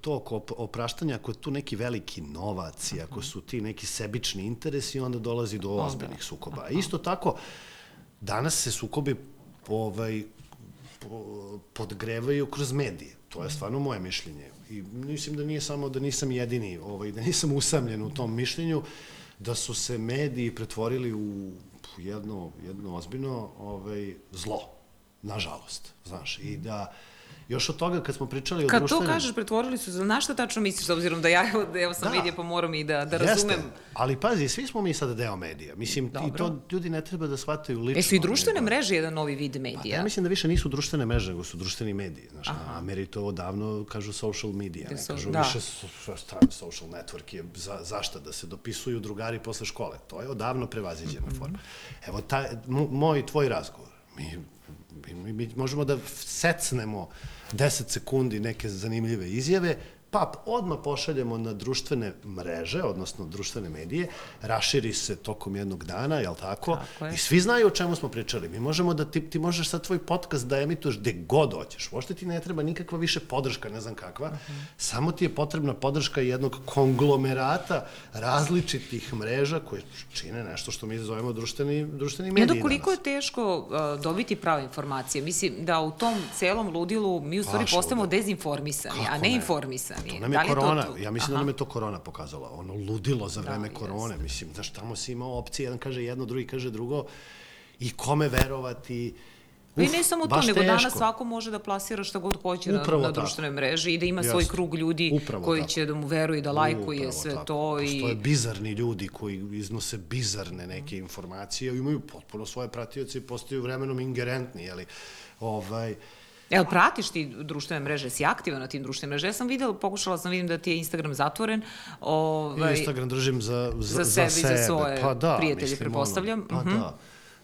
to oko opraštanja, ako je tu neki veliki novac i ako su ti neki sebični interesi, onda dolazi do ozbiljnih sukoba. A isto tako, danas se sukobi ovaj, podgrevaju kroz medije. To je stvarno moje mišljenje. I mislim da nije samo da nisam jedini, ovaj, da nisam usamljen u tom mišljenju, da su se mediji pretvorili u jedno, jedno ozbiljno ovaj, zlo, nažalost, znaš, i da još od toga kad smo pričali o kad društvenim... Kad to kažeš, pretvorili su, na šta tačno misliš, s obzirom da ja, evo, evo sam da. medija pa moram i da, da razumem. Jeste, ali pazi, svi smo mi sada deo medija. Mislim, Dobro. i to ljudi ne treba da shvataju lično. E su i društvene mreže jedan novi vid medija? Pa, ja mislim da više nisu društvene mreže, nego su društveni mediji. Znaš, Aha. na Ameri to odavno kažu social media, ne kažu da. više social network je za, zašta da se dopisuju drugari posle škole. To je odavno prevaziđena mm -hmm. forma. Evo, taj, moj tvoj razgovor. Mi, mi, mi možemo da secnemo 10 sekundi neke zanimljive izjave, pa odmah pošaljemo na društvene mreže, odnosno društvene medije, raširi se tokom jednog dana, jel tako? tako je. I svi znaju o čemu smo pričali. Mi možemo da ti, ti možeš sad tvoj podcast da emituješ gde god hoćeš. Uopšte ti ne treba nikakva više podrška, ne znam kakva. Uh mhm. -huh. Samo ti je potrebna podrška jednog konglomerata različitih mreža koje čine nešto što mi zovemo društveni, društveni mediji. Jedno, koliko danas. je teško uh, dobiti prave informacije? Mislim da u tom celom ludilu mi u stvari postajemo dezinformisani, Kako a ne, ne informisani To nam je da korona, to ja mislim Aha. da nam je to korona pokazala. Ono ludilo za da, vreme da, korone, jest. mislim, znaš, tamo si imao opcije, jedan kaže jedno, drugi kaže drugo, i kome verovati, Uf, I ne samo to, nego teško. danas svako može da plasira šta god hoće Upravo na, na društvenoj mreži i da ima Jasne. svoj krug ljudi Upravo koji tako. će da mu veruje, da lajkuje Upravo sve tako. to. I... Postoje bizarni ljudi koji iznose bizarne neke informacije, imaju potpuno svoje pratioce i postaju vremenom ingerentni, jeli, ovaj, Jel pratiš ti društvene mreže, si aktivan na tim društvenim mreže? Ja sam videla, pokušala sam vidim da ti je Instagram zatvoren. Ovaj, Instagram držim za, za, za sebe, za, sebe. za svoje pa da, prijatelje, mislim, prepostavljam. Ono, pa uh mhm. -huh. da.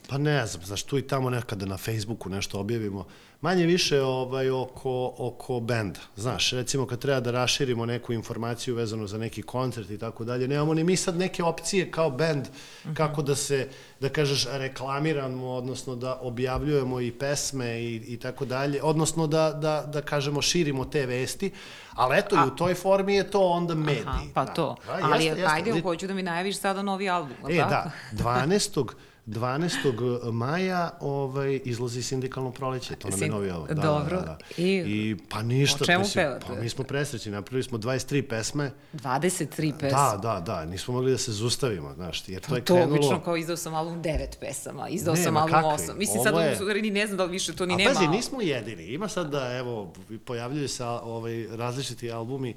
Pa ne znam, znaš, tu i tamo nekada na Facebooku nešto objavimo, manje više ovaj, oko, oko benda. Znaš, recimo kad treba da raširimo neku informaciju vezano za neki koncert i tako dalje, nemamo ni mi sad neke opcije kao bend kako da se, da kažeš, reklamiramo, odnosno da objavljujemo i pesme i, i tako dalje, odnosno da, da, da kažemo širimo te vesti, ali eto A, i u toj formi je to onda medij. Aha, pa da. to. Da, ali jeste, jeste, ajde, hoću da mi najaviš sada novi album, E, da, 12. 12. maja ovaj, izlazi sindikalno proleće, to nam je novi ovo. Da, Dobro. Da, da. I, I pa ništa. O čemu mislim, pevate? Pa mi smo presrećni, napravili smo 23 pesme. 23 pesme? Da, da, da, nismo mogli da se zustavimo, znaš, jer to je to krenulo... To obično kao izdao sam album 9 pesama, izdao sam album 8. Mislim, sad je... ni ne znam da li više to ni A, nema. A pazi, nismo jedini, ima sad da, evo, pojavljuju se ovaj, različiti albumi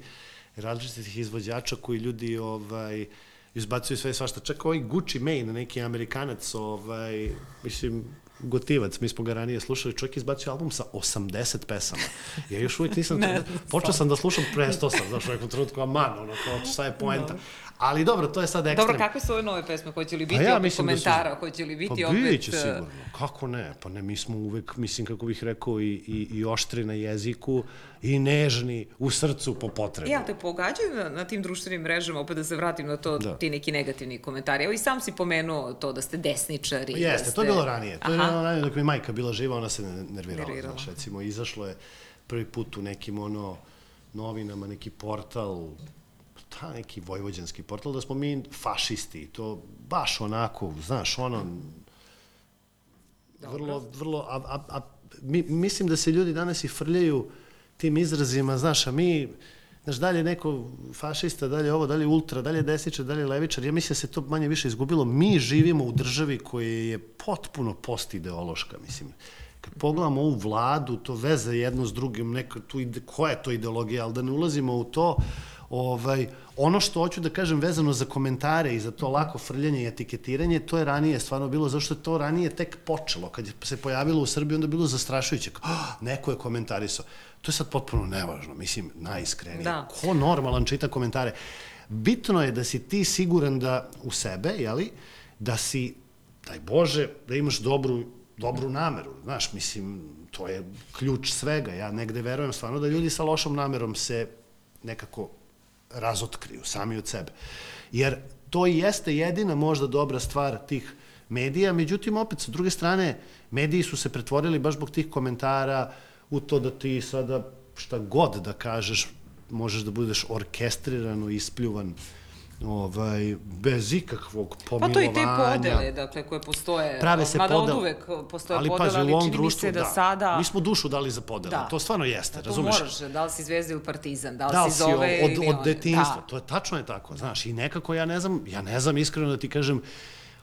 različitih izvođača koji ljudi ovaj, izbacuju sve svašta. Čak ovaj Gucci Mane, neki amerikanac, ovaj, mislim, gotivac, mi smo ga ranije slušali, čovjek izbacio album sa 80 pesama. Ja još uvijek nisam, ne, počeo sam da slušam pre 100 sam, znaš, u nekom trenutku, aman, ono, kao, šta je poenta. No. Ali dobro, to je sad ekstrem. Dobro, kakve su ove nove pesme? Hoće li biti pa ja, opet da komentara? Da su... Hoće li biti pa opet... Pa biće sigurno. Kako ne? Pa ne, mi smo uvek, mislim, kako bih rekao, i, i, i oštri na jeziku i nežni u srcu po potrebi. Ja, te pogađaju na, na tim društvenim mrežama, opet da se vratim na to, da. ti neki negativni komentari. Evo i sam si pomenuo to da ste desničari. Pa jeste, da ste... to je bilo ranije. To je bilo ranije dok mi majka bila živa, ona se nervirala. nervirala. Znaš, recimo, izašlo je prvi put u nekim ono novinama, neki portal, ta neki vojvođanski portal, da smo mi fašisti, to baš onako, znaš, ono, Dobro. vrlo, vrlo, a, a, a mi, mislim da se ljudi danas i frljaju tim izrazima, znaš, a mi, znaš, dalje neko fašista, dalje ovo, dalje ultra, dalje desničar, dalje levičar, ja mislim da se to manje više izgubilo. Mi živimo u državi koja je potpuno postideološka, mislim. Kad pogledamo ovu vladu, to veze jedno s drugim, neko, tu, koja je to ideologija, ali da ne ulazimo u to, Ovaj, ono što hoću da kažem vezano za komentare i za to lako frljanje i etiketiranje, to je ranije stvarno bilo, zašto je to ranije tek počelo. Kad je se pojavilo u Srbiji, onda je bilo zastrašujuće. Oh, neko je komentarisao. To je sad potpuno nevažno, mislim, najiskrenije. Da. Ko normalan čita komentare? Bitno je da si ti siguran da u sebe, jeli, da si, daj Bože, da imaš dobru, dobru nameru. Znaš, mislim, to je ključ svega. Ja negde verujem stvarno da ljudi sa lošom namerom se nekako razotkriju sami od sebe. Jer to i jeste jedina možda dobra stvar tih medija, međutim opet sa druge strane mediji su se pretvorili baš zbog tih komentara u to da ti sada šta god da kažeš možeš da budeš orkestrirano ispljuvan ovaj, bez ikakvog pomilovanja. Pa to i te podele, dakle, koje postoje. Prave se mada podele. od uvek postoje ali, podele, pazi, ali čini društvu, mi se da, da sada... Mi smo dušu dali za podele, da. to stvarno jeste, da, to razumeš? moraš, da li si zvezda ili partizan, da li, da li si zove od, od, od detinjstva, da. to je tačno je tako, znaš, i nekako ja ne znam, ja ne znam iskreno da ti kažem,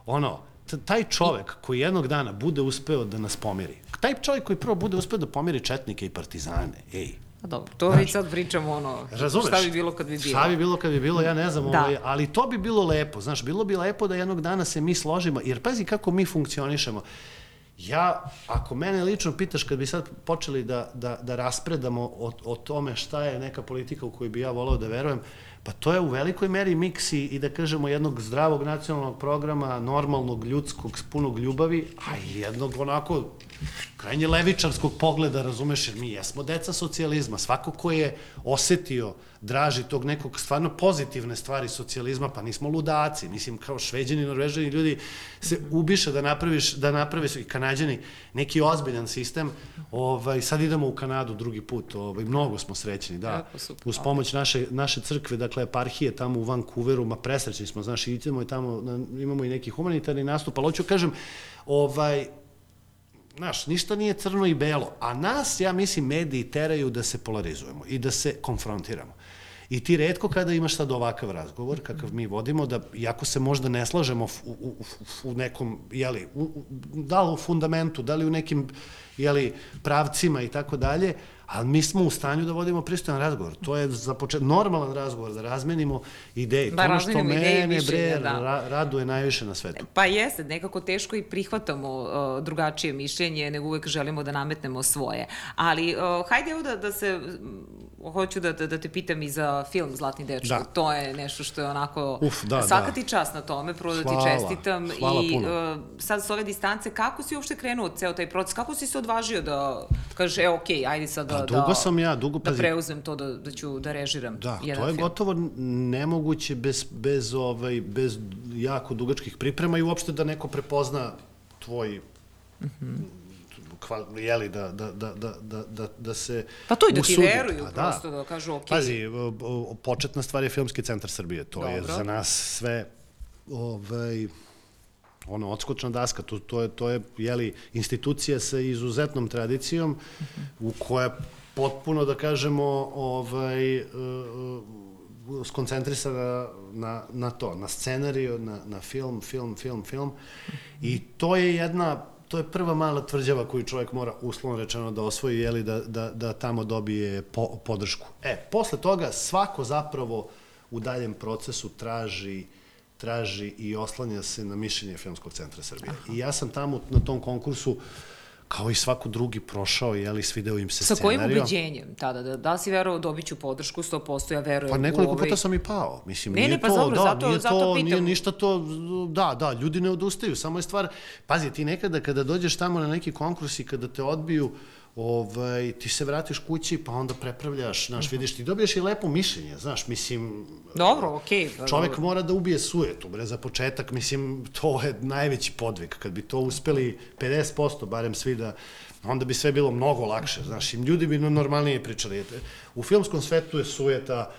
ono, taj čovek koji jednog dana bude uspeo da nas pomiri, taj čovek koji prvo bude uspeo da pomiri četnike i partizane, ej, Pa dobro, to već sad pričamo ono, razumeš, šta bi bilo kad bi bilo. Šta bi bilo kad bi bilo, ja ne znam, da. ovaj, ali to bi bilo lepo, znaš, bilo bi lepo da jednog dana se mi složimo, jer pazi kako mi funkcionišemo. Ja, ako mene lično pitaš kad bi sad počeli da, da, da raspredamo o, o tome šta je neka politika u kojoj bi ja volao da verujem, Pa to je u velikoj meri miksi i da kažemo jednog zdravog nacionalnog programa, normalnog, ljudskog, punog ljubavi, a i jednog onako krajnje levičarskog pogleda, razumeš, jer mi jesmo deca socijalizma. Svako ko je osetio draži tog nekog stvarno pozitivne stvari socijalizma, pa nismo ludaci, mislim kao šveđani, norvežani ljudi se ubiše da napraviš, da naprave i kanadjani neki ozbiljan sistem, ovaj, sad idemo u Kanadu drugi put, ovaj, mnogo smo srećni, da, uz pomoć naše, naše crkve, dakle, eparhije tamo u Vancouveru, ma presrećni smo, znaš, idemo i tamo, imamo i neki humanitarni nastup, ali hoću kažem, ovaj, Znaš, ništa nije crno i belo, a nas, ja mislim, mediji teraju da se polarizujemo i da se konfrontiramo. I ti redko kada imaš sad ovakav razgovor, kakav mi vodimo, da iako se možda ne slažemo u, u, u nekom, jeli, u, da li u fundamentu, da li u nekim, jeli, pravcima i tako dalje, ali mi smo u stanju da vodimo pristojan razgovor. To je za počet, normalan razgovor, da razmenimo ideje. Da, to što mene, bre, da. ra, raduje najviše na svetu. Pa jeste, nekako teško i prihvatamo uh, drugačije mišljenje, nego uvek želimo da nametnemo svoje. Ali, uh, hajde evo da, da se hoću da, da, da te pitam i za film Zlatni dečko. Da. To je nešto što je onako... Uf, da, svaka da. ti čast na tome, prvo da ti čestitam. Hvala I puno. Uh, sad s ove distance, kako si uopšte krenuo ceo taj proces? Kako si se odvažio da kažeš, e, okej, okay, ajde sad da, da, dugo sam ja, dugo, da preuzem to da, da ću da režiram da, jedan to je film. gotovo nemoguće bez, bez, ovaj, bez jako dugačkih priprema i uopšte da neko prepozna tvoj mm -hmm jeli, da, da, da, da, da, da, da se Pa to i da ti veruju, pa, da. prosto da, kažu ok. Pazi, početna stvar je Filmski centar Srbije, to Dobro. je za nas sve ovaj, ono, odskočna daska, to, to je, to je jeli, institucija sa izuzetnom tradicijom mm -hmm. u koja potpuno, da kažemo, ovaj, uh, skoncentrisana na, na to, na scenariju, na, na film, film, film, film. I to je jedna, to je prva mala tvrđava koju čovjek mora uslovno rečeno da osvoji, jeli, da, da, da tamo dobije po, podršku. E, posle toga svako zapravo u daljem procesu traži traži i oslanja se na mišljenje Filmskog centra Srbije. Aha. I ja sam tamo na tom konkursu uh, kao i svako drugi prošao, jeli, svideo im se Sa scenario. Sa kojim ubeđenjem tada? Da, da si verovao dobit ću podršku 100%, ja verujem Pa nekoliko ovaj... puta sam i pao. Mislim, ne, nije ne, pa to, dobro, da, zato, nije zato to, pitam. Nije ništa to, da, da, ljudi ne odustaju, samo je stvar, pazi, ti nekada kada dođeš tamo na neki konkurs i kada te odbiju, ovaj, ti se vratiš kući, pa onda prepravljaš, znaš, vidiš, ti dobiješ i lepo mišljenje, znaš, mislim... Dobro, okej. Okay, čovek dobro. mora da ubije sujetu, bre, za početak, mislim, to je najveći podvig, kad bi to uspeli 50%, barem svi da, onda bi sve bilo mnogo lakše, znaš, im ljudi bi normalnije pričali. U filmskom svetu je sujeta,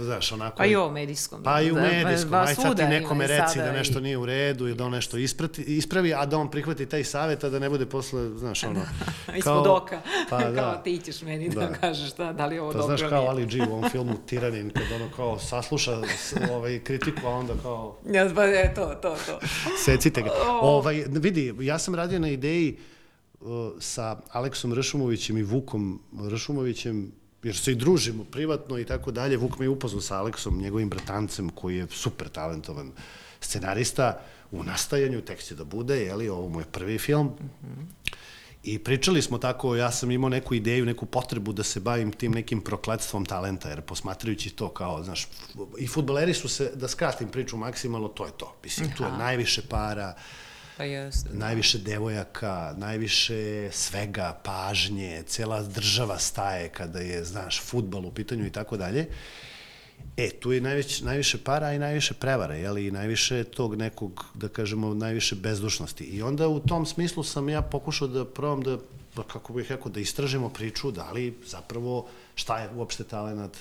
znaš, onako... Pa i o medijskom. Pa i u da, medijskom, pa, aj sad ti nekome reci da nešto nije u redu ili da on nešto isprati, ispravi, a da on prihvati taj savjet, a da ne bude posle, znaš, ono... Ispod oka, pa, da, kao ti ćeš meni da, da kažeš da, da li je ovo pa, dobro znaš, kao Ali G u ovom filmu Tiranin, kad ono kao sasluša ovaj, kritiku, a onda kao... Ja, pa je to, to, to. Secite ga. Ovaj, vidi, ja sam radio na ideji sa Aleksom Ršumovićem i Vukom Ršumovićem, jer se i družimo privatno i tako dalje. Vuk me je upoznao sa Aleksom, njegovim bratancem, koji je super talentovan scenarista u nastajanju, tek će da bude, jeli, ovo mu je prvi film. Mm -hmm. I pričali smo tako, ja sam imao neku ideju, neku potrebu da se bavim tim nekim prokledstvom talenta, jer posmatrajući to kao, znaš, i futboleri su se, da skratim priču maksimalno, to je to. Mislim, tu je najviše para, Pa jeste. Da. Najviše devojaka, najviše svega, pažnje, cela država staje kada je, znaš, futbal u pitanju i tako dalje. E, tu je najviše, najviše para i najviše prevara, jeli, i najviše tog nekog, da kažemo, najviše bezdušnosti. I onda u tom smislu sam ja pokušao da probam da, pa kako bih rekao, da istražimo priču, da li zapravo šta je uopšte talent,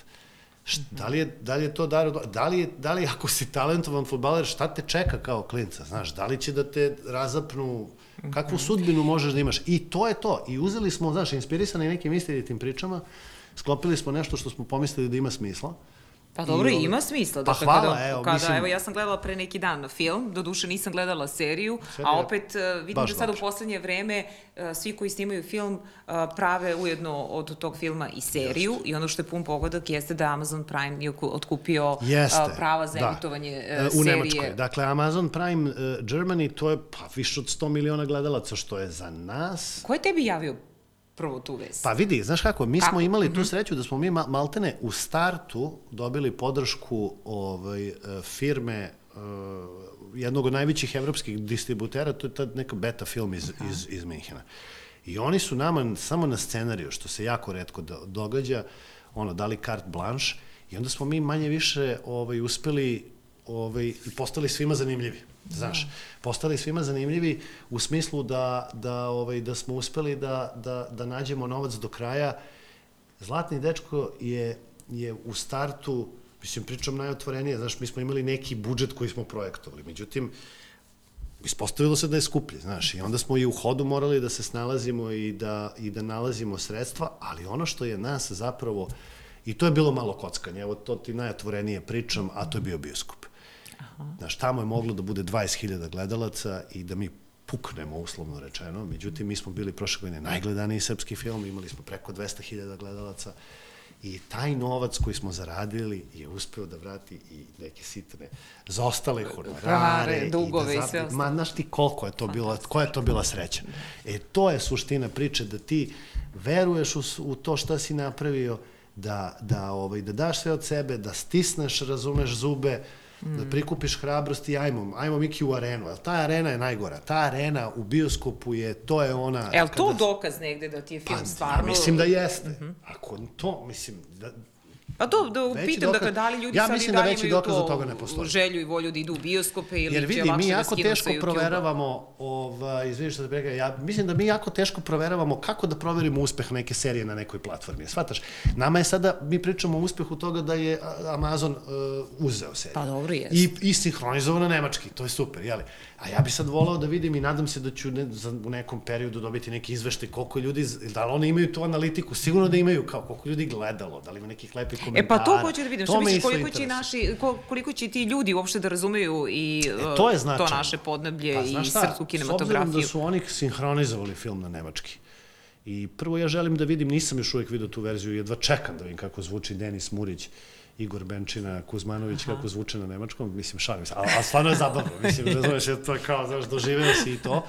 Da li, je, da li je to dar, da li, je, da li ako si talentovan futbaler, šta te čeka kao klinca, znaš, da li će da te razapnu, kakvu sudbinu možeš da imaš. I to je to. I uzeli smo, znaš, inspirisani nekim istinitim pričama, sklopili smo nešto što smo pomislili da ima smisla. Pa dobro, I, ima smisla. Pa hvala, kada, evo. Kada, mislim... Evo, ja sam gledala pre neki dan film, do duše nisam gledala seriju, Serija, a opet uh, vidim da sad u poslednje vreme uh, svi koji snimaju film uh, prave ujedno od tog filma i seriju jeste. i ono što je pun pogodak jeste da Amazon Prime je otkupio jeste, uh, prava za da. emitovanje uh, u serije. Nemačkoj. Dakle, Amazon Prime uh, Germany, to je pa, više od 100 miliona gledalaca, što je za nas... Ko je tebi javio prvo tu vest. Pa vidi, znaš kako, mi kako? smo imali tu mhm. sreću da smo mi maltene u startu dobili podršku ovaj, e, firme uh, jednog od najvećih evropskih distributera, to je ta neka beta film iz, Aha. iz, iz Minhena. I oni su nama samo na scenariju, što se jako redko događa, ono, dali carte blanche i onda smo mi manje više ovaj, uspeli ovaj, i postali svima zanimljivi. Znaš, postali svima zanimljivi u smislu da, da, ovaj, da smo uspeli da, da, da nađemo novac do kraja. Zlatni dečko je, je u startu, mislim, pričam najotvorenije, znaš, mi smo imali neki budžet koji smo projektovali, međutim, ispostavilo se da je skuplje, znaš, i onda smo i u hodu morali da se snalazimo i da, i da nalazimo sredstva, ali ono što je nas zapravo, i to je bilo malo kockanje, evo to ti najotvorenije pričam, a to je bio bioskop. Aha. Znaš, tamo je moglo da bude 20.000 gledalaca i da mi puknemo, uslovno rečeno. Međutim, mi smo bili prošle godine najgledaniji srpski film, imali smo preko 200.000 gledalaca i taj novac koji smo zaradili je uspeo da vrati i neke sitne zaostale honorare, dugove i, da i sve ostalo. Ma, znaš ti koliko je to bila, koja je to bila sreća. E, to je suština priče, da ti veruješ u, u to šta si napravio, da, da, ovaj, da daš sve od sebe, da stisneš, razumeš zube, mm. da prikupiš hrabrost i ajmo, ajmo Miki u arenu, ali ta arena je najgora. Ta arena u bioskopu je, to je ona... Je li to kada... dokaz negde da ti je film pa, stvarno... Ja mislim da jeste. Mm -hmm. Ako to, mislim, da, Pa to, da pitam, dakle, da li ljudi ja sad i da dalje imaju dokaz to toga ne želju i volju da idu u bioskope ili Jer vidi, će lakše mi da jako skinu teško proveravamo, ovaj, izvini što te prega, ja mislim da mi jako teško proveravamo kako da proverimo uspeh neke serije na nekoj platformi. Svataš, nama je sada, mi pričamo o uspehu toga da je Amazon uh, uzeo seriju. Pa dobro, jes. I, i sinhronizovano nemački, to je super, jeli? A ja bi sad volao da vidim i nadam se da ću ne, za, u nekom periodu dobiti neki izveštaj koliko ljudi, da li oni imaju tu analitiku, sigurno da imaju, kao koliko ljudi gledalo, da li ima nekih lepih komentara. E pa to hoću da vidim, što misliš koliko će, naši, koliko će ti ljudi uopšte da razumeju i e, to, je to naše podneblje pa, i srpsku kinematografiju. S obzirom da su oni sinhronizovali film na nemački. I prvo ja želim da vidim, nisam još uvijek vidio tu verziju, jedva čekam da vidim kako zvuči Denis Murić Igor Benčina, Kuzmanović, Aha. kako zvuče na nemačkom, mislim, šalim se, ali, ali stvarno je zabavno, mislim, razumeš, je to kao, znaš, doživeo si i to.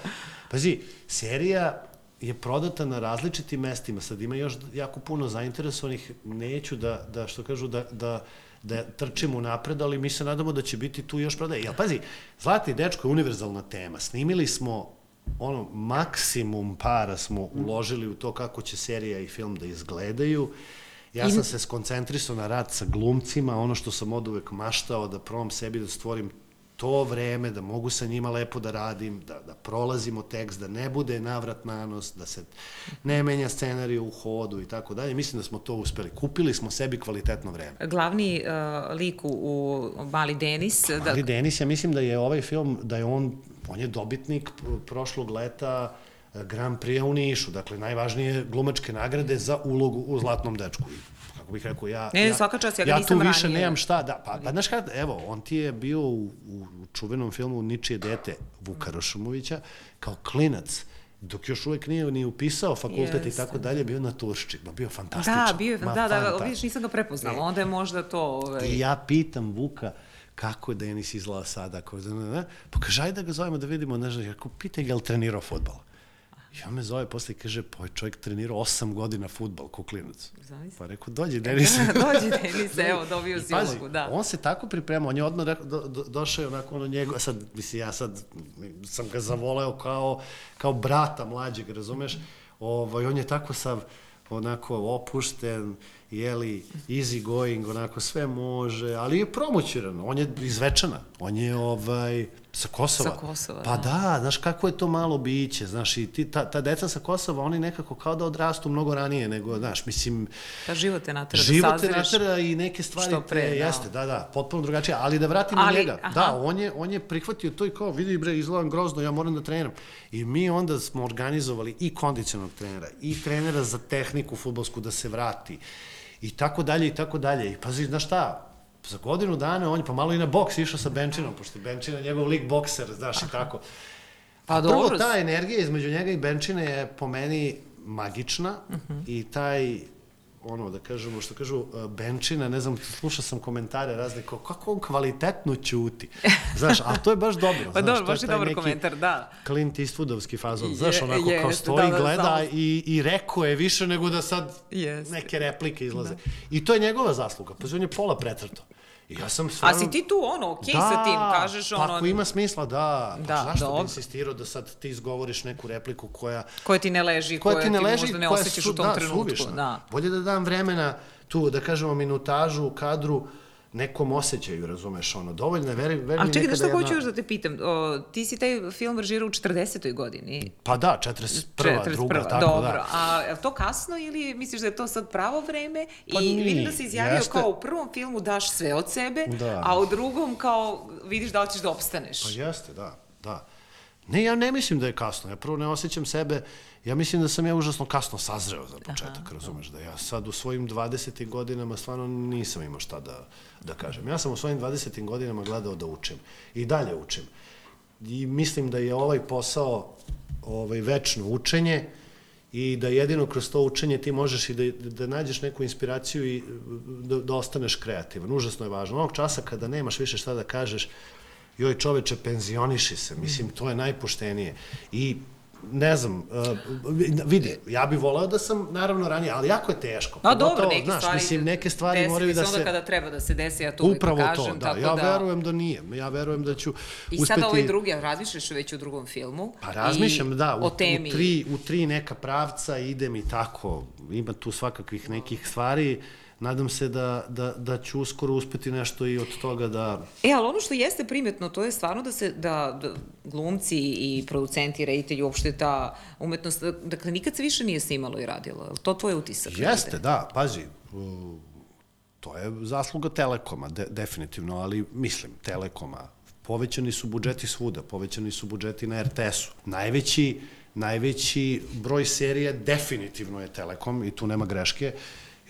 Pazi, serija je prodata na različitim mestima, sad ima još jako puno zainteresovanih, neću da, da što kažu, da, da, da trčimo napred, ali mi se nadamo da će biti tu još prodaje. Jel, pazi, Zlatni dečko je univerzalna tema. Snimili smo ono, maksimum para smo uložili u to kako će serija i film da izgledaju. Ja sam se skoncentrisao na rad sa glumcima, ono što sam od uvek maštao, da probam sebi da stvorim to vreme, da mogu sa njima lepo da radim, da, da prolazimo tekst, da ne bude navrat na nos, da se ne menja scenarij u hodu i tako dalje. Mislim da smo to uspeli. Kupili smo sebi kvalitetno vreme. Glavni uh, lik u Mali Denis... Pa, Mali da... Denis, ja mislim da je ovaj film, da je on, on je dobitnik prošlog leta uh, Grand Prix u Nišu, dakle najvažnije glumačke nagrade za ulogu u Zlatnom dečku. Kako bih rekao, ja, ne, ja, svaka čast, ja ga ja nisam ranije. Tu više nemam šta, da, pa, pa znaš kada, evo, on ti je bio u, u čuvenom filmu Ničije dete Vuka Rošumovića kao klinac, dok još uvek nije ni upisao fakultet yes. i tako dalje, bio na Turšči, ma bio fantastičan. Da, bio je, da, da, da, vidiš, nisam ga prepoznala, e, onda je možda to... Ovaj... I ja pitam Vuka, kako je Denis izgleda sada, ako, pa kaže, ajde da ga zovemo da vidimo, ne znam, ako pitaj ga je li trenirao futbol. Ja me zove posle i kaže, pa ovaj čovjek trenirao 8 godina futbol, ko klinac. Zavisno. Pa rekao, dođi Denis. dođi Denis, evo, dobio si ulogu, da. On se tako pripremao, on je odmah do, do, došao je onako ono njegov, sad, mislim, ja sad sam ga zavoleo kao, kao brata mlađeg, razumeš? Ovaj, on je tako sav, onako opušten, jeli, easy going, onako sve može, ali je promoćiran, on je izvečana, on je ovaj, sa Kosova. Sa Kosova, Pa da. da, znaš kako je to malo biće, znaš, i ti, ta, ta deca sa Kosova, oni nekako kao da odrastu mnogo ranije nego, znaš, mislim... Pa život te natera život da sazreš. Život te natera i neke stvari pre, te, da. jeste, da, da, potpuno drugačije, ali da vratimo ali, njega. Aha. Da, on je, on je prihvatio to i kao, vidi bre, izgledam grozno, ja moram da treniram. I mi onda smo organizovali i kondicionog trenera, i trenera za tehniku futbolsku da se vrati i tako dalje i tako dalje. I pazi, znaš šta, za godinu dana on je pa malo i na boks išao sa Benčinom, pošto je Benčina njegov lik bokser, znaš i tako. Pa dobro. Prvo, ta energija između njega i Benčine je po meni magična uh mhm. -huh. i taj ono, da kažemo, što kažu, e, Benčina, ne znam, slušao sam komentare razne, kao, kako on kvalitetno ćuti. Znaš, ali to je baš dobro. pa znaš, dobro, baš je dobar komentar, da. Clint Eastwoodovski fazon, znaš, onako je, kao stoji, da, da, gleda da. i, i rekao je više nego da sad jest. neke replike izlaze. Da. I to je njegova zasluga, pa on je pola pretrto. I ja sam stvarno... A si ti tu ono, okej okay da, sa tim, kažeš ono... Pa ako ima smisla, da. Pa da, zašto bi insistirao da sad ti izgovoriš neku repliku koja... Koja ti ne leži, koja, koja ti, ne leži, možda ne osjećaš su, u tom da, trenutku. Suvišna. Da, Bolje da dam vremena tu, da kažemo, minutažu, kadru, nekom osjećaju, razumeš, ono, dovoljno, veri, veri A čekaj, da šta hoću još da te pitam, o, ti si taj film režirao u 40. godini? Pa da, 41. 41. druga, tako Dobro, da. a je to kasno ili misliš da je to sad pravo vreme? Pa I nije, vidim da si izjavio jeste. kao u prvom filmu daš sve od sebe, da. a u drugom kao vidiš da li ćeš da opstaneš. Pa jeste, da, da. Ne, ja ne mislim da je kasno, ja prvo ne osjećam sebe ja mislim da sam ja užasno kasno sazreo za početak, Aha. razumeš, da ja sad u svojim 20. godinama stvarno nisam imao šta da, da kažem. Ja sam u svojim 20. godinama gledao da učim i dalje učim. I mislim da je ovaj posao ovaj, večno učenje i da jedino kroz to učenje ti možeš i da, da nađeš neku inspiraciju i da, da ostaneš kreativan. Užasno je važno. Onog časa kada nemaš više šta da kažeš, joj čoveče, penzioniši se. Mislim, to je najpoštenije. I ne znam, uh, vidi, ja bih voleo da sam naravno ranije, ali jako je teško. No dobro, neke znaš, stvari, mislim, neke stvari moraju da se... onda kada treba da se desi, ja to uvijek Upravo kažem. to, da, tako ja da... verujem da nije, ja verujem da ću I uspeti... I sada ovaj drugi, razmišljaš već u drugom filmu. Pa razmišljam, da, u, u, temi... u, tri, u tri neka pravca idem i tako, ima tu svakakvih nekih stvari, nadam se da, da, da ću uskoro uspeti nešto i od toga da... E, ali ono što jeste primetno, to je stvarno da se, da, da glumci i producenti, reditelji, uopšte ta umetnost, dakle, nikad se više nije snimalo i radilo. To tvoj utisak? Jeste, da, pazi, to je zasluga Telekoma, de, definitivno, ali mislim, Telekoma, povećani su budžeti svuda, povećani su budžeti na RTS-u. Najveći, najveći broj serija definitivno je Telekom i tu nema greške.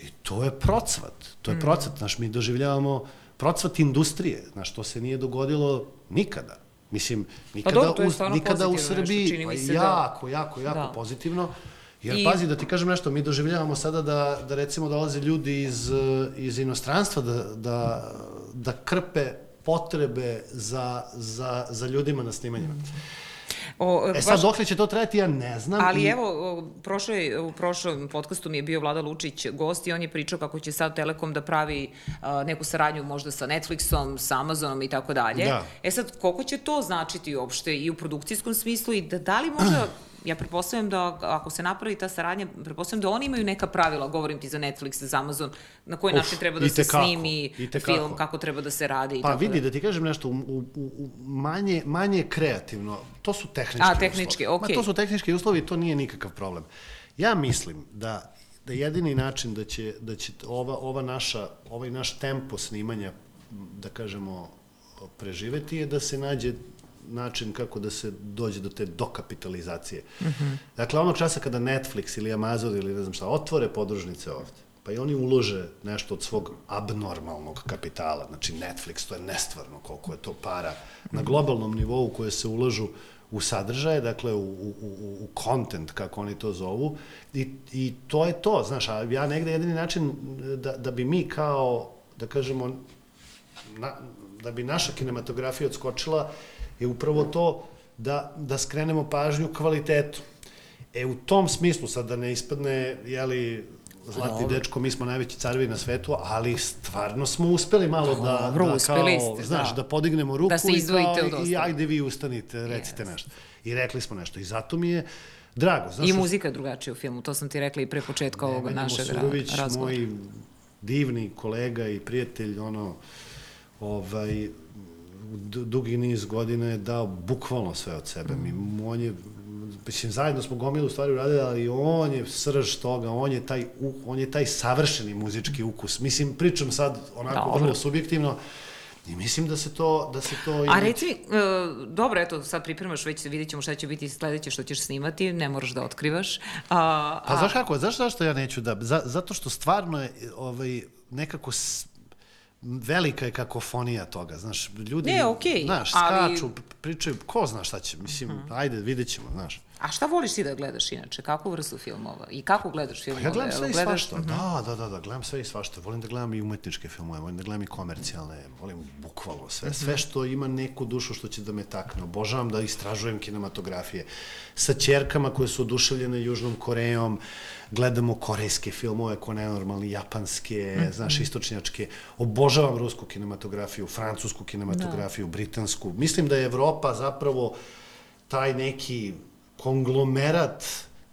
I to je procvat, to je mm. procvat, znaš, mi doživljavamo procvat industrije, znaš, to se nije dogodilo nikada. Mislim, nikada, pa dobro, u, nikada u Srbiji, pa jako, da... jako, jako da. pozitivno. Jer I... pazi, da ti kažem nešto, mi doživljavamo sada da, da recimo dolaze ljudi iz, iz inostranstva da, da, da krpe potrebe za, za, za ljudima na snimanjima. Mm. O, e sad, baš... dokle će to trajati, ja ne znam. Ali i... evo, prošloj, u prošlom podcastu mi je bio Vlada Lučić gost i on je pričao kako će sad Telekom da pravi uh, neku saradnju možda sa Netflixom, sa Amazonom i tako dalje. Da. E sad, koliko će to značiti uopšte i u produkcijskom smislu i da, da li možda ja pretpostavljam da ako se napravi ta saradnja, pretpostavljam da oni imaju neka pravila, govorim ti za Netflix, za Amazon, na koji način treba da se kako, snimi film, kako treba da se radi. I pa tako vidi, da. da ti kažem nešto, u, u, u manje, manje kreativno, to su tehnički A, tehnički, uslovi. Okay. Ma, to su tehnički uslovi, to nije nikakav problem. Ja mislim da da jedini način da će, da će ova, ova naša, ovaj naš tempo snimanja, da kažemo, preživeti je da se nađe način kako da se dođe do te dokapitalizacije. Mm -hmm. Dakle, onog časa kada Netflix ili Amazon ili ne znam šta, otvore podružnice ovde, pa i oni ulože nešto od svog abnormalnog kapitala, znači Netflix, to je nestvarno koliko je to para na globalnom nivou koje se ulažu u sadržaje, dakle u, u, u, u content, kako oni to zovu, i, i to je to, znaš, a ja negde jedini način da, da bi mi kao, da kažemo, na, da bi naša kinematografija odskočila, je upravo to da, da skrenemo pažnju kvalitetu. E, u tom smislu, sad da ne ispadne, jeli, zlatni dečko, mi smo najveći carevi na svetu, ali stvarno smo uspeli malo da, Dobro, da kao, ste, znaš, da. da podignemo ruku da se i, kao, i ajde vi ustanite, recite yes. nešto. I rekli smo nešto. I zato mi je drago. Znaš, I muzika je drugačija u filmu, to sam ti rekla i pre početka ovog našeg Surović, razgovora. moj divni kolega i prijatelj, ono, ovaj, dugi niz godina je dao bukvalno sve od sebe. Mi, on je, mislim, zajedno smo gomilu stvari uradili, ali on je srž toga, on je taj, on je taj savršeni muzički ukus. Mislim, pričam sad onako Dobro. vrlo subjektivno, I mislim da se to... Da se to A reci mi, uh, dobro, eto, sad pripremaš, već vidjet ćemo šta će biti sledeće što ćeš snimati, ne moraš da otkrivaš. A, a... Pa znaš kako, znaš zašto ja neću da... Za, zato što stvarno je ovaj, nekako velika je kakofonija toga, znaš, ljudi, ne, okay, znaš, skaču, ali... pričaju, ko zna šta će, mislim, uh mhm. -huh. ajde, vidjet ćemo, znaš. A šta voliš ti da gledaš inače? Kakvu vrstu filmova? I kako gledaš filmove? Pa ja gledam sve i svašta, uh mhm. da, da, da, da, gledam sve i svašta. Volim da gledam i umetničke filmove, volim da gledam i komercijalne, volim bukvalno sve. -huh. Sve što ima neku dušu što će da me takne. Obožavam da istražujem kinematografije. Sa čerkama koje su oduševljene Južnom Korejom, gledamo korejske filmove, ko nenormalni, japanske, mm -hmm. znaš, istočnjačke. Obožavam rusku kinematografiju, francusku kinematografiju, da. britansku. Mislim da je Evropa zapravo taj neki konglomerat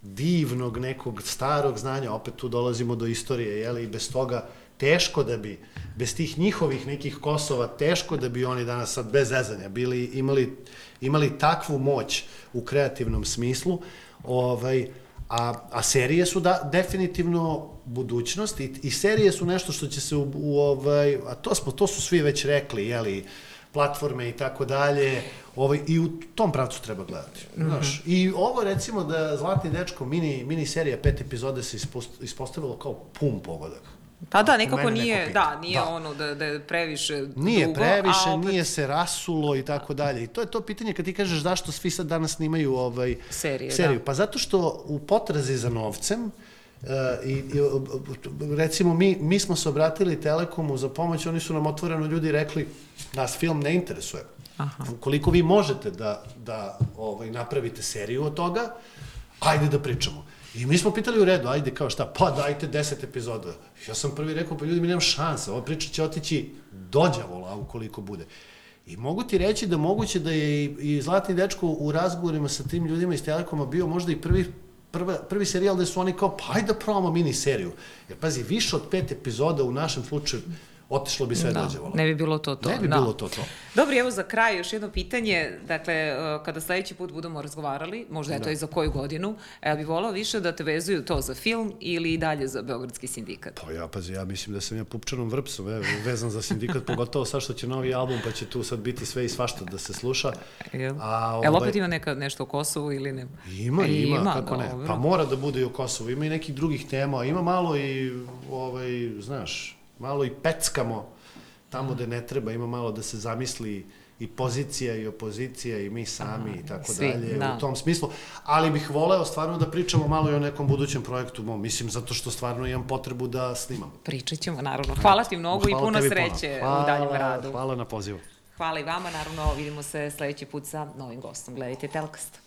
divnog nekog starog znanja, opet tu dolazimo do istorije, jeli, i bez toga teško da bi, bez tih njihovih nekih Kosova, teško da bi oni danas sad bez zezanja bili, imali, imali takvu moć u kreativnom smislu, ovaj, a, a serije su da, definitivno budućnost i, i serije su nešto što će se u, u ovaj, a to smo, to su svi već rekli, jeli, platforme i tako dalje, ovaj, i u tom pravcu treba gledati. Mm -hmm. Znaš, I ovo recimo da Zlatni dečko mini, mini serija pet epizode se ispost, ispostavilo kao pun pogodak. Pa da, nekako nije, neko da, nije da. ono da, da je previše Nije dugo, previše, opet... nije se rasulo i tako dalje. I to je to pitanje kad ti kažeš zašto svi sad danas snimaju ovaj, Serije, seriju. Da. Pa zato što u potrazi za novcem, uh, i, i recimo mi, mi smo se obratili Telekomu za pomoć, oni su nam otvoreno ljudi rekli nas film ne interesuje. Aha. Ukoliko vi možete da, da ovaj, napravite seriju od toga, ajde da pričamo. I mi smo pitali u redu, ajde kao šta, pa dajte deset epizoda. Ja sam prvi rekao, pa ljudi, mi nemam šanse, ova priča će otići dođavola ukoliko bude. I mogu ti reći da moguće da je i, i Zlatni dečko u razgovorima sa tim ljudima iz Telekoma bio možda i prvi prva, prvi serijal gde su oni kao, pa ajde da probamo mini seriju. Jer pazi, više od pet epizoda u našem slučaju otišlo bi sve da, dođevalo. Ne bi bilo to to. Ne bi da. bilo to to. Dobro, evo za kraj još jedno pitanje. Dakle, e, kada sledeći put budemo razgovarali, možda je to da. i za koju godinu, ja bih volao više da te vezuju to za film ili i dalje za Beogradski sindikat? Pa ja, pazi, ja mislim da sam ja pupčanom vrpsom evo, vezan za sindikat, pogotovo sad što će novi album, pa će tu sad biti sve i svašta da se sluša. Jel, A, ovaj... Jel opet ima neka, nešto o Kosovu ili ne? Ima, e, ima, ima, kako dobro. ne. Pa mora da bude i o Kosovu. Ima i nekih drugih tema, ima malo i, ovaj, znaš, malo i peckamo tamo gde ne treba, ima malo da se zamisli i pozicija i opozicija i mi sami Aha, i tako svi, dalje da. u tom smislu, ali bih voleo stvarno da pričamo malo i o nekom budućem projektu, mom, mislim zato što stvarno imam potrebu da snimam. Pričat ćemo, naravno. Hvala ti mnogo hvala i puno sreće hvala, u daljem radu. Hvala na pozivu. Hvala i vama, naravno vidimo se sledeći put sa novim gostom. Gledajte Telkast.